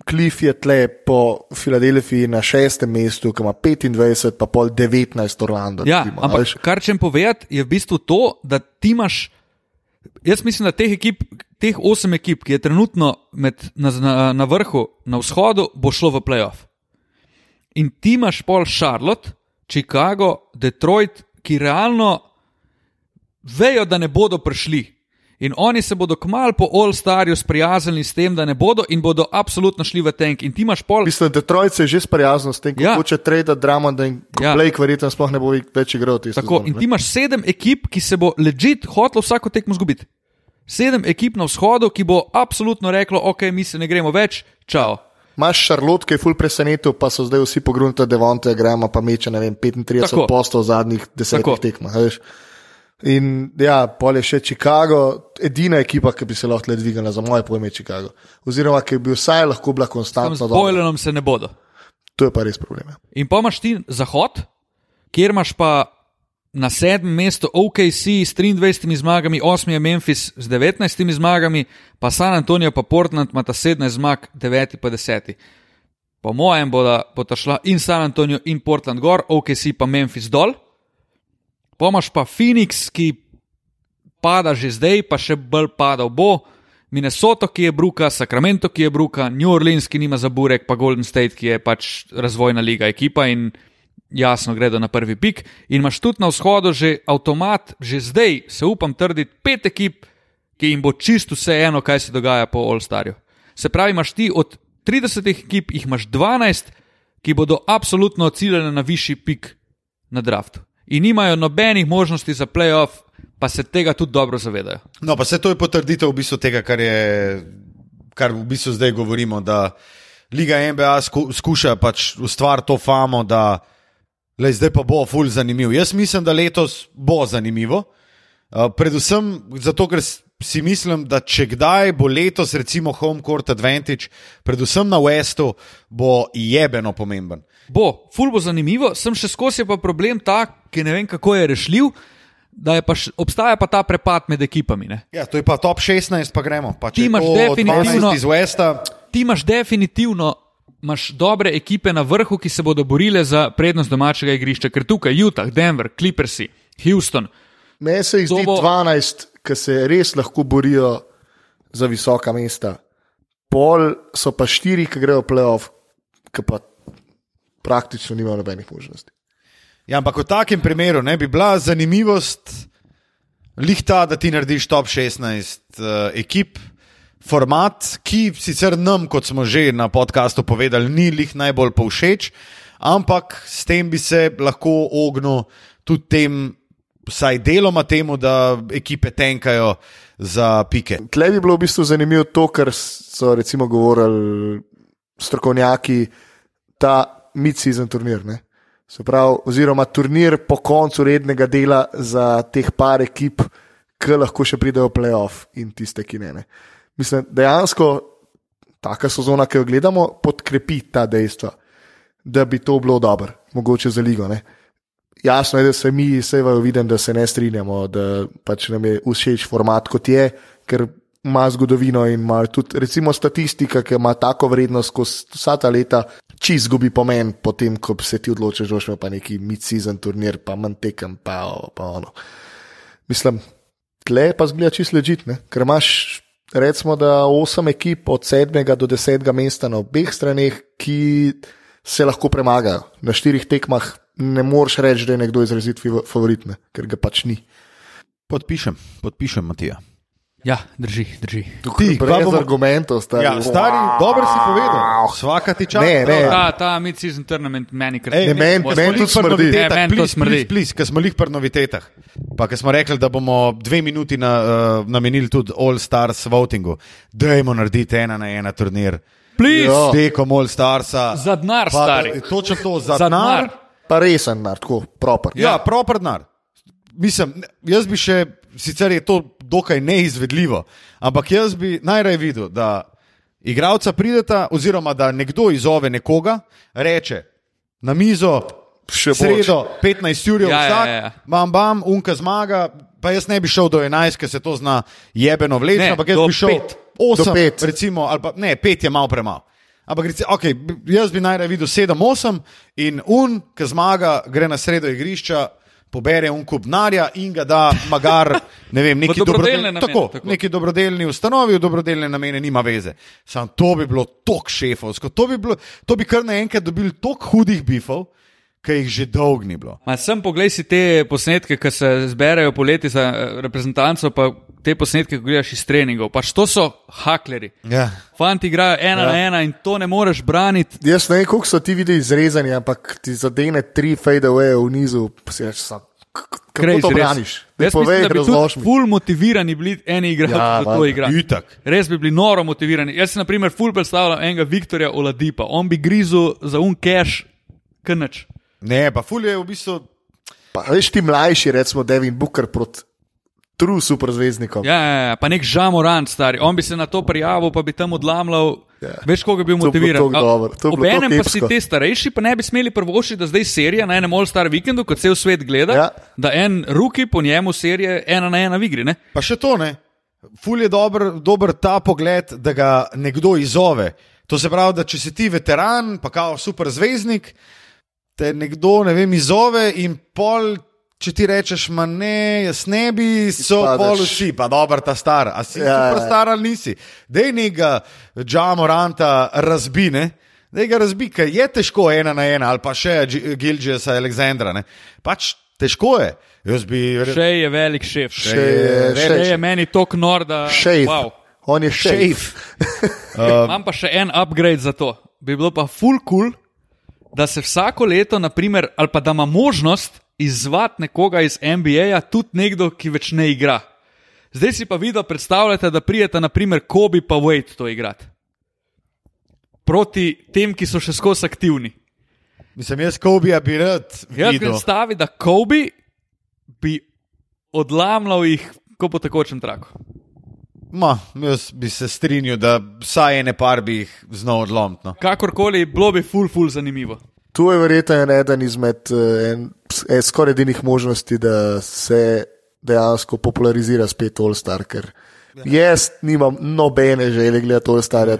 klif je tle po Filadelfiji na šestem mestu, ki ima 25, pa pol 19 Orlando. Ja, recimo, a ampak veš. kar čem povedati, je v bistvu to, da ti imaš. Jaz mislim, da teh, ekip, teh osem ekip, ki je trenutno med, na, na, na vrhu, na vzhodu, bo šlo v playoff. In ti imaš pol Charlotte, Chicago, Detroit, ki realno vejo, da ne bodo prišli. In oni se bodo kmalu po All Starju sprijaznili s tem, da ne bodo in bodo absolutno šli v tank. In ti imaš pol. Mislim, da Detroit se je že sprijaznil s tem, Ja. kako če trade Dramond in Ja. Blake verjetno sploh ne bo več igral. Tako, sezono, in ti imaš sedem ekip, ki se bo legit hotlo vsako tekmo zgubiti. Sedem ekip na vzhodu, ki bo absolutno reklo, ok, mi se ne gremo več, čau. Imaš Šarlot, ki je full presenetil, pa so zdaj vsi pogrunta Devonte, gremo pa meče, ne vem, 35 Tako. postov zadnjih desetih tekmah. In ja, pol je še Chicago, edina ekipa, ki bi se lahko le dvignila, za moje pojme, Chicago. Oziroma, ki bi vsaj lahko bila s dobra. Bojlenom se ne bodo. To je pa res problem. ja. In pa imaš ti zahod, kjer imaš pa na sedmem mestu OKC s 23 zmagami, osmi je Memphis s 19 zmagami, pa San Antonijo pa Portland ima ta 17 zmag, 9 pa 10. Po mojem bodo bo šla in San Antonijo in Portland gor, OKC pa Memphis dol. Pomaž pa Phoenix, ki pada že zdaj, pa še bolj padal bo. Minnesota, ki je bruka, Sacramento, ki je bruka, New Orleans, ki nima za burek, pa Golden State, ki je pač razvojna liga ekipa in jasno gredo na prvi pik. In imaš tudi na vzhodu že avtomat, že zdaj se upam trditi, pet ekip, ki jim bo čisto vse eno, kaj se dogaja po All Starju. Se pravi, imaš ti od 30 ekip, jih imaš 12, ki bodo absolutno ciljene na višji pik na draftu. In nimajo nobenih možnosti za playoff, pa se tega tudi dobro zavedajo. No, pa se to je potrditev v bistvu tega, kar, je, kar v bistvu zdaj govorimo, da Liga NBA sku, skuša pač ustvariti to famo, da le, zdaj pa bo ful zanimiv. Jaz mislim, da letos bo zanimivo. Uh, predvsem zato, ker si mislim, da če kdaj bo letos, recimo Home Court Advantage, predvsem na Westu, bo jebeno pomemben. Bo, ful bo zanimivo, sem še skozi pa problem ta, ki ne vem kako je rešljiv, da je pa š, obstaja pa ta prepad med ekipami. Ne? Ja, to je pa top 16, pa gremo. Pa Ti imaš definitivno- 12 iz Westa. Ti imaš definitivno imaš dobre ekipe na vrhu, ki se bodo borile za prednost domačega igrišča, ker tukaj Utah, Denver, Clippersi, Houston. Meni se jih zdi bo... 12, ki se res lahko borijo za visoka mesta. Pol so pa štiri, ki grejo v playoff, ki pa praktično nimajo nobenih možnosti. Ja, ampak v takem primeru ne bi bila zanimivost lihta, da ti narediš top 16 uh, ekip. Format, ki sicer nam, kot smo že na podkastu povedali, ni lih najbolj povšeč, ampak s tem bi se lahko ognil tudi tem, vsaj deloma temu, da ekipe tenkajo za pike. Tle bi bilo v bistvu zanimivo to, kar so recimo govorili strokovnjaki, ta mid-season turnir. Ne? Se pravi, oziroma turnir po koncu rednega dela za teh par ekip, ki lahko še pridejo v playoff in tiste, ki ne. ne. Mislim, dejansko taka sezona, ki jo gledamo, podkrepi ta dejstva, da bi to bilo dobro, mogoče za ligo. Ne? jasno je, da se mi, vam vidim, da se ne strinjamo, da pač nam je všeč format kot je, ker ima zgodovino in ima tudi, recimo, statistika, ki ima tako vrednost skozi vsa ta leta, či izgubi pomen, potem, ko se ti odločiš, da boš pa neki mid-season turnir, pa manj tekem, pa, pa ono. Mislim, tle pa zgleda čisto ležitne, ker imaš. Recimo, da osem ekip od sedmega do desetega mesta na obeh straneh, ki se lahko premagajo. Na štirih tekmah ne moreš reči, da je nekdo izrazit favorit, ne? ker ga pač ni. Podpišem, podpišem, Matija. Ja, drži, drži. Ti, brez bomo... argumentov, stari. Ja, stari, wow. dobro si povedal. Svaka ti čas. Ne, ne. Ta, ta mid-season tournament meni kar ne meni. Meni tudi smrdi. Ne, meni to smrdi. Plis, ker smo jih pri novitetah. Pa ker smo rekli, da bomo dve minuti na, uh, namenili tudi All Stars votingu. Dajmo narediti ena na ena turnir. Plis. Tekom All Starsa. Za denar, stari. Točno to, za denar. Pa resen denar, tako, proper. Ja, ja proper denar. Mislim, jaz bi še, sicer je to dokaj neizvedljivo. Ampak jaz bi najraje videl, da igravca prideta, oziroma da nekdo izove nekoga, reče na mizo, še sredo, 15 ur, ja, vsak, ja, ja. bam, bam, unka zmaga. Pa jaz ne bi šel do 11, ker se to zna jebeno vleči, ampak jaz bi šel 8, 5. recimo, ali pa ne, 5 je malo premalo. Ampak reci, okay, jaz bi najraje videl 7-8 in un, ki zmaga, gre na sredo igrišča, pobere un kup denarja in ga da, magar, ne vem, <laughs> neki dobrodelni, namene, tako, tako. neki dobrodelni ustanovi, v dobrodelne namene, nima veze. Sam to bi bilo tok šefovsko, to bi, bilo, to bi kar naenkrat dobili tok hudih bifov. Kaj jih že dolgo ni bilo. Ma sem poglej si te posnetke, ki se zberajo poleti za eh, reprezentanco, pa te posnetke, ki gledaš iz treningov. Pač to so hakleri. Ja. Fanti igrajo ena ja. na ena in to ne moreš braniti. Jaz ne vem, koliko so ti videli izrezani, ampak ti zadene tri fade away v nizu, pa si rečeš, kako to braniš. Jaz povej, mislim, da bi bili ful motivirani bili eni igralci, ja, da to igrajo. Res bi bili noro motivirani. Jaz sem, na primer, ful predstavljal enega Viktorja Oladipa, on bi grizel za un cash, krnač. Ne, pa ful je v bistvu. Pa veš ti mlajši, recimo Devin Booker proti true superzvezdnikom. Ja, ja, ja, pa nek žamorant stari, on bi se na to prijavil, pa bi tam odlamljal. Ja. Veš, koga bi bil motiviran. Obenem pa si te starejši, pa ne bi smeli prvošiti, da zdaj serija na enem all-star vikendu, ko cel svet gleda, ja. da en ruki po njemu serije ena na ena v igri. Ne? Pa še to ne. Ful je dober, dober ta pogled, da ga nekdo izove. To se pravi, da če si ti veteran, pa kao super zvezdnik, te nekdo ne vem, izove in pol. Če ti rečeš, ma ne, jaz ne bi, so polusi, pa dobro, ta star, a si ja, super ja. star ali nisi. Dej nekega Džamoranta razbine, dej ga razbi, ker je težko ena na ena, ali pa še Gilžesa Aleksandra. Pač težko je. Bi... Še je velik šef. Še je, še je meni tok nor, da šef. Wow. On je šef. uh, <laughs> Imam pa še en upgrade za to. Bi bilo pa full cool, da se vsako leto, naprimer, ali pa da ima možnost izzvati nekoga iz NBA, tudi nekdo, ki več ne igra. Zdaj si pa videl, predstavljate, da prijete, naprimer, Kobe pa Wade to igrati. Proti tem, ki so še skozi aktivni. Mislim, jaz Kobe bi rad. Jaz predstavljam, da Kobe bi odlamljal jih, kot po takočem traku. Ma, jaz bi se strinjal, da vsaj ene par bi jih znal odlomiti. No. Kakorkoli, bilo bi ful, ful zanimivo. Tu je verjetno eden izmed eh, en, en, skoraj edinih možnosti, da se dejansko popularizira spet All-Star. Ker ja. jaz nimam nobene želje gledati All-Starja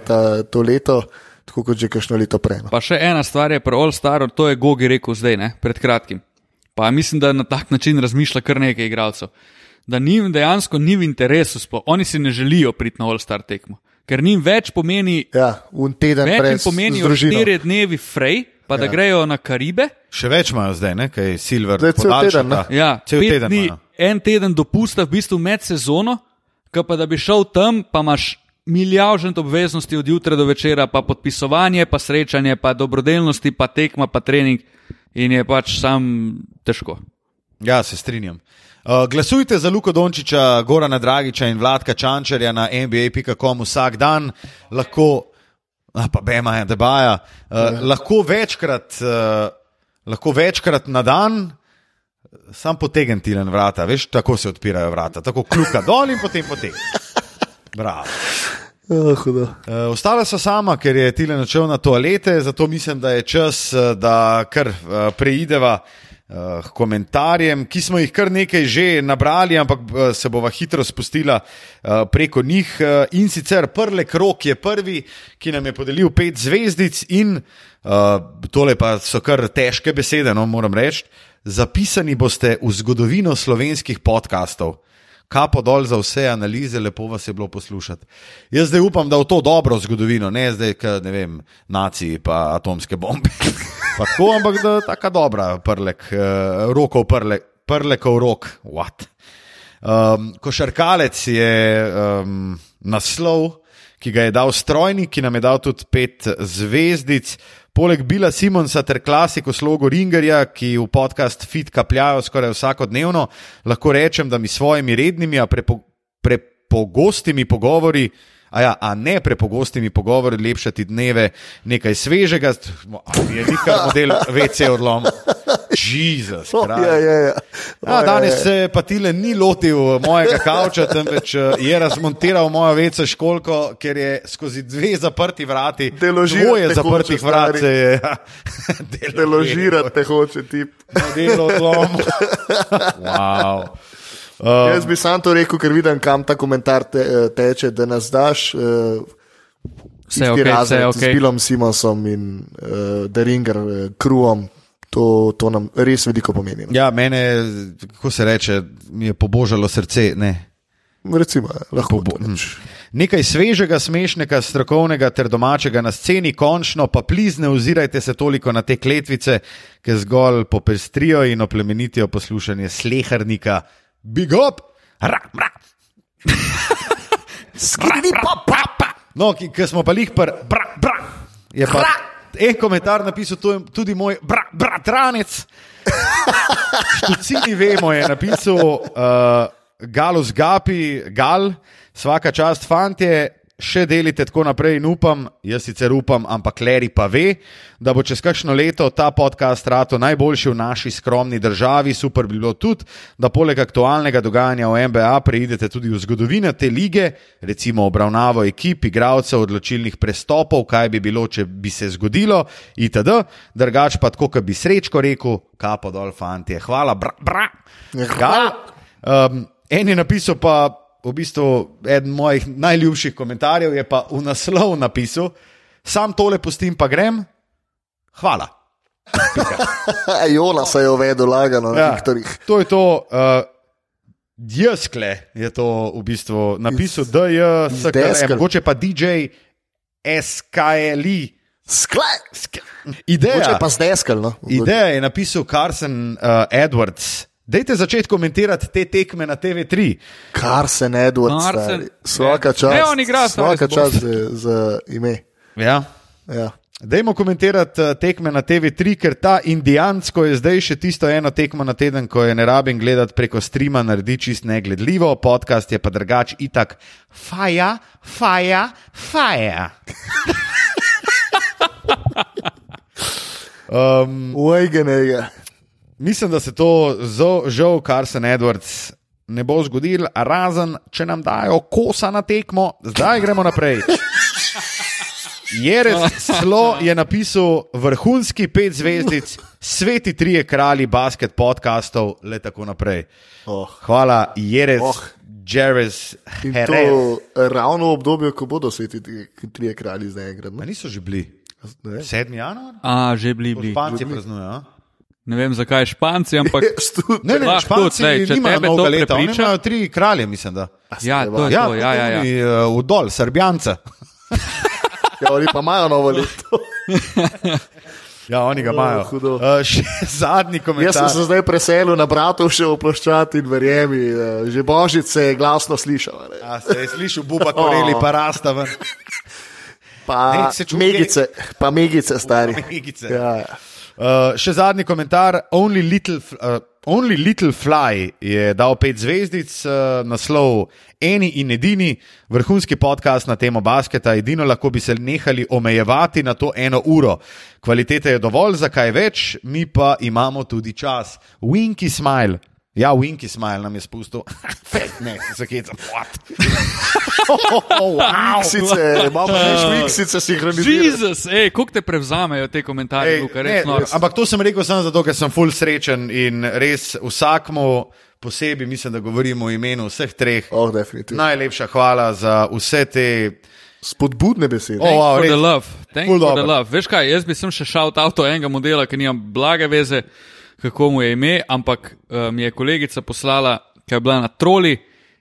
to leto, tako kot že kakšno leto prej. No. Pa še ena stvar je pri All-Staru, to je Gogi rekel zdaj, ne, pred kratkim. Pa mislim, da na tak način razmišlja kar nekaj igralcev. Da njim dejansko ni v interesu, sploh. oni si ne želijo priti na All-Star tekmo. Ker njim več pomeni, ja, več jim pomeni štiri dnevi frej, pa da ja. grejo na Karibe. Še več imajo zdaj, ne? kaj je Silver. Zdaj, cel teden, ja, cel teden. Dni, en teden dopusta v bistvu med sezono, pa da bi šel tam, pa imaš milijaržent obveznosti od jutra do večera, pa podpisovanje, pa srečanje, pa dobrodelnosti, pa tekma, pa trening in je pač sam težko. Ja, se strinjam. Uh, glasujte za Luko Dončiča, Gorana Dragiča in Vladka Čančarja na NBA.com vsak dan. Lahko pa Bema je debaja. Uh, ja. lahko, večkrat, uh, lahko večkrat na dan, sam potegnem ti na vrata, veš, tako se odpirajo vrata, tako kljuka dol in potem potegnem. Bravo. Uh, uh, ostala so sama, ker je Tilen odšel na toalete, zato mislim, da je čas, da kar uh, preideva uh, komentarjem, ki smo jih kar nekaj že nabrali, ampak uh, se bova hitro spustila uh, preko njih. Uh, in sicer Prlek Rok je prvi, ki nam je podelil pet zvezdic, in uh, tole pa so kar težke besede, no moram reči. Zapisani boste v zgodovino slovenskih podkastov. Kapo dol za vse analize, lepo vas je bilo poslušati. Jaz zdaj upam, da v to dobro zgodovino, ne zdaj, k, ne vem, naciji pa atomske bombe. <laughs> Tako, ampak da je tako dobra, prlek, uh, rokov prlek, prlekov rok. Um, košarkalec je um, naslov, ki ga je dal strojnik, ki nam je dal tudi pet zvezdic. Poleg Bila Simonsa ter klasiko slogo Ringerja, ki v podcast Fit kapljajo skoraj vsakodnevno, lahko rečem, da mi s svojimi rednimi, a prepogostimi prepo pogovori a, ja, a ne prepogostimi pogovori, lepšati dneve, nekaj svežega, ali je nekaj model VC odlom. Jezus. Oh, <laughs> ja, ja, ja. A, danes se pa tile ni lotil mojega kavča, temveč eh, je razmontiral mojo VC školko, ker je skozi dve zaprti vrati, dvoje zaprtih vrat, se je <laughs> ja, deložirati hoče tip. Model odlom. <laughs> Wow. Um, Jaz bi sam to rekel, ker vidim, kam ta komentar te, eh, teče, da nas daš. Uh, Vse je okay, vse okay. z Bilom Simonsom in uh, Deringer, uh, Kruom. To, to nam res veliko pomeni. No. Ja, mene, kako se reče, mi je pobožalo srce. Ne. Recimo, lahko bo. Nekaj svežega, smešnega, strokovnega ter domačega na sceni, končno pa plizne, ozirajte se toliko na te kletvice, ki zgolj popestrijo in oplemenitijo poslušanje slehrnika big up, rap, rap. Skrivi pa, pa, pa. No, ki, ki smo pa jih pr, bra, bra. Je pa en komentar napisal tudi moj bra, bratranec. Štucini vemo, je napisal uh, Galus Gapi, Gal, vsaka čast fantje, še delite tako naprej in upam, jaz sicer upam, ampak Leri pa ve, da bo čez kakšno leto ta podcast rato najboljši v naši skromni državi. Super bi bilo tudi, da poleg aktualnega dogajanja v NBA preidete tudi v zgodovino te lige, recimo obravnavo ekip, igralcev, odločilnih prestopov, kaj bi bilo, če bi se zgodilo, itd. Drugač pa tako, kot bi srečko rekel, kapo dol, fanti, hvala, bra, bra. Hvala. Um, en je napisal pa v bistvu eden mojih najljubših komentarjev je pa v naslov napisal, sam tole pustim, pa grem. Hvala. <laughs> Jona se je uvedel, lagano, na ja, Viktorjih. To je to. Uh, Jeskle je to v bistvu napisal, da je SKL, mogoče pa DJ SKL. Ideja, pa zdeskel, no? ideja je napisal Carson uh, Edwards. Dajte začeti komentirati te tekme na TV3. Kar se ne dogaja, vsaka čas. Ne, on igra vsaka čas za, za ime. Ja. Ja. Dajmo komentirati eh, tekme na TV3, ker ta indijansko je zdaj še tisto eno tekmo na teden, ko je ne rabim gledati preko streama, naredi čist negledljivo, podcast je pa drugač itak. Faja, faja, faja. <laughs> um, Ujgenega. Mislim, da se to žal, kar se Edwards ne bo zgodil, razen če nam dajo kosa na tekmo, zdaj gremo naprej. Jerez Slo je napisal vrhunski pet zvezdic, sveti trije kralji basket podcastov, le tako naprej. Oh. Hvala, Jerez. Oh. Jerez, ravno v obdobju, ko bodo sveti trije kralji zdaj enkrat. Niso že bili. 7. januar? A, že bili. bili. Španci praznujejo. Ne vem, zakaj Španci, ampak <laughs> ne, ne, Španci tudi, če tebe to leta, oni imajo tri kralje, mislim. Da. Ja, to je ja, to, ja, ja, ja. Uh, v dol, Srbijance. ja, oni pa imajo novo leto. <laughs> Ja, oni ga imajo. Uh, še <laughs> zadnji komentar. Jaz sem se zdaj preselil na bratov še v ploščati in verjemi, uh, že božice je glasno slišal. Ja, se je slišal, buba koreli, pa rasta ven. Pa ne, megice, pa megice, stari. Megice. Ja, ja. Uh, še zadnji komentar. Only Little, uh, Only Little Fly je dal pet zvezdic, uh, naslov Eni in edini, vrhunski podcast na temo basketa. Edino lahko bi se nehali omejevati na to eno uro. Kvalitete je dovolj, zakaj več, mi pa imamo tudi čas. Winky smile. Ja, Winky smile nam je spustil. <laughs> ne, se kecam, what. Miksice, imamo več miksice sinhronizirane. Jezus, ej, koliko te prevzamejo te komentarje, Ej, Luka, ne, res noro. ampak to sem rekel samo zato, ker sem full srečen in res vsakmu posebej, mislim, da govorimo o imenu vseh treh. Oh, definitivno. Najlepša hvala za vse te. Spodbudne besede. O, wow, For res. the love. Thank you for the dobro. love. Veš kaj, jaz bi sem še šal avto enega modela, ki nima blage veze, kako mu je ime, ampak uh, mi je kolegica poslala, ki je bila na troli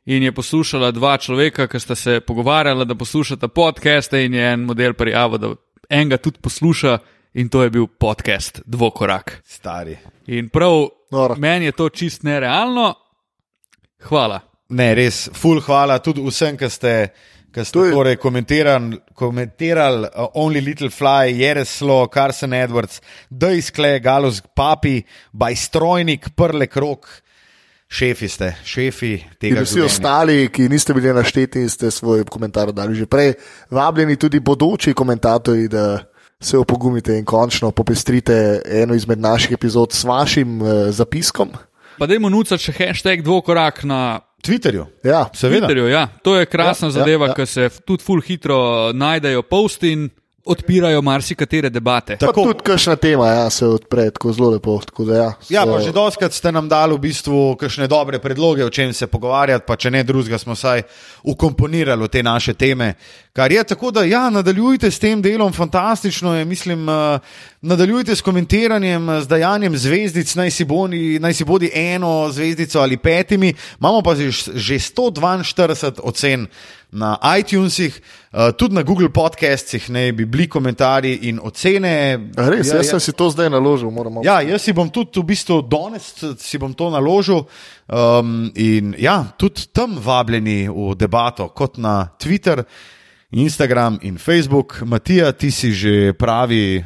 in je poslušala dva človeka, ki sta se pogovarjala, da poslušata podcaste in je en model prijavil, da enega tudi posluša in to je bil podcast Dvokorak. Stari. In prav Noro. meni je to čist nerealno. Hvala. Ne, res, full hvala tudi vsem, ki ste, ki ste To je- torej komentirali, komentirali uh, Only Little Fly, Jereslo, Carson Edwards, Dejskle, Galus Papi, Bajstrojnik, Prle Krok, šefi ste, šefi In tega. vsi življenja. ostali, ki niste bili našteti in ste svoj komentar dali že prej, vabljeni tudi bodoči komentatorji, da se opogumite in končno popestrite eno izmed naših epizod s vašim uh, zapiskom. Pa dajmo nucati še hashtag Dvokorak na Twitterju. Ja, Seveda. Twitterju, ja. To je krasna Ja, ja, zadeva, ja, ja, ker se tudi ful hitro najdejo posti in odpirajo marsikatere debate. Pa Tako- tudi kakšna tema ja, se odpre tako zelo lepo. Tako da, ja, Ja, so- pa že doskrat ste nam dali v bistvu kakšne dobre predloge, o čem se pogovarjati, pa če ne drugega, smo vsaj ukomponirali v te naše teme. Kar je tako, da ja, nadaljujte s tem delom, fantastično je, mislim, uh, nadaljujte s komentiranjem, eh, z dajanjem zvezdic, naj si, boni, naj si bodi eno zvezdico ali petimi, imamo pa že, že 142 ocen. Na iTunesih, uh, tudi na Google podcastih, ne bi bili komentarji in ocene. Res, Ja, jaz sem si to zdaj naložil. Moramo. Ja, jaz si bom tudi v bistvu danes si bom to naložil. Um, in ja, tudi tam vabljeni v debato, kot na Twitter, Instagram in Facebook. Matija, ti si že pravi,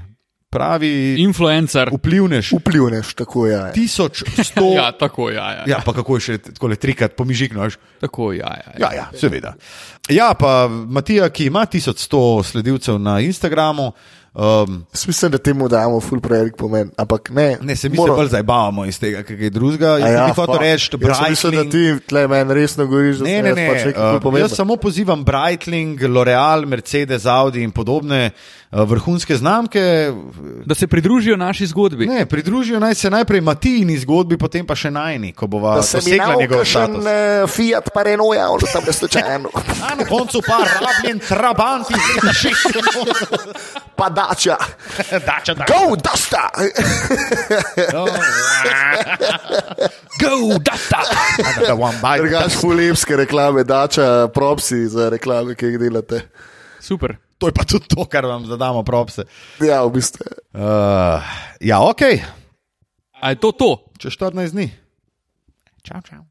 pravi Influencer. vplivnež. Vplivneš, tako je. Ja. 1100. <laughs> Ja, tako, ja, ja. Ja, pa kako je še tako le trikrat pomižiknoš. Tako, ja, ja, ja. Ja, ja, seveda. Ja, pa Matija, ki ima 1100 sledilcev na Instagramu. Um, Jaz Mislim, da temu dajemo ful prevelik pomen. Ampak ne, ne, se mi mora- bolj zabavamo iz tega, kaj je drugega. Jaz Ja, bi hotel reči, sem mislil, da ti tle meni resno govoriš, da Ne, ne, ne. pač Uh, jaz samo pozivam Breitling, L'Oreal, Mercedes, Audi in podobne uh, vrhunske znamke. Da se pridružijo naši zgodbi. Ne, pridružijo naj se najprej Matijini zgodbi, potem pa še najni, ko bova Da se mi dosegla njegov status. uh, Fiat Paranoja, on tam je slučajno. <laughs> Na koncu pa rabljen trabant iz leta 60. dača. Dača, da. Go, dasta! Go, data! Drugač fulimske reklame, dača, propsi za reklame, ki jih delate. Super. To je pa tudi to, kar vam zadamo propse. Ja, v bistvu. Uh, ja, ok, A je to to? čez 14 dni. Čau, čau.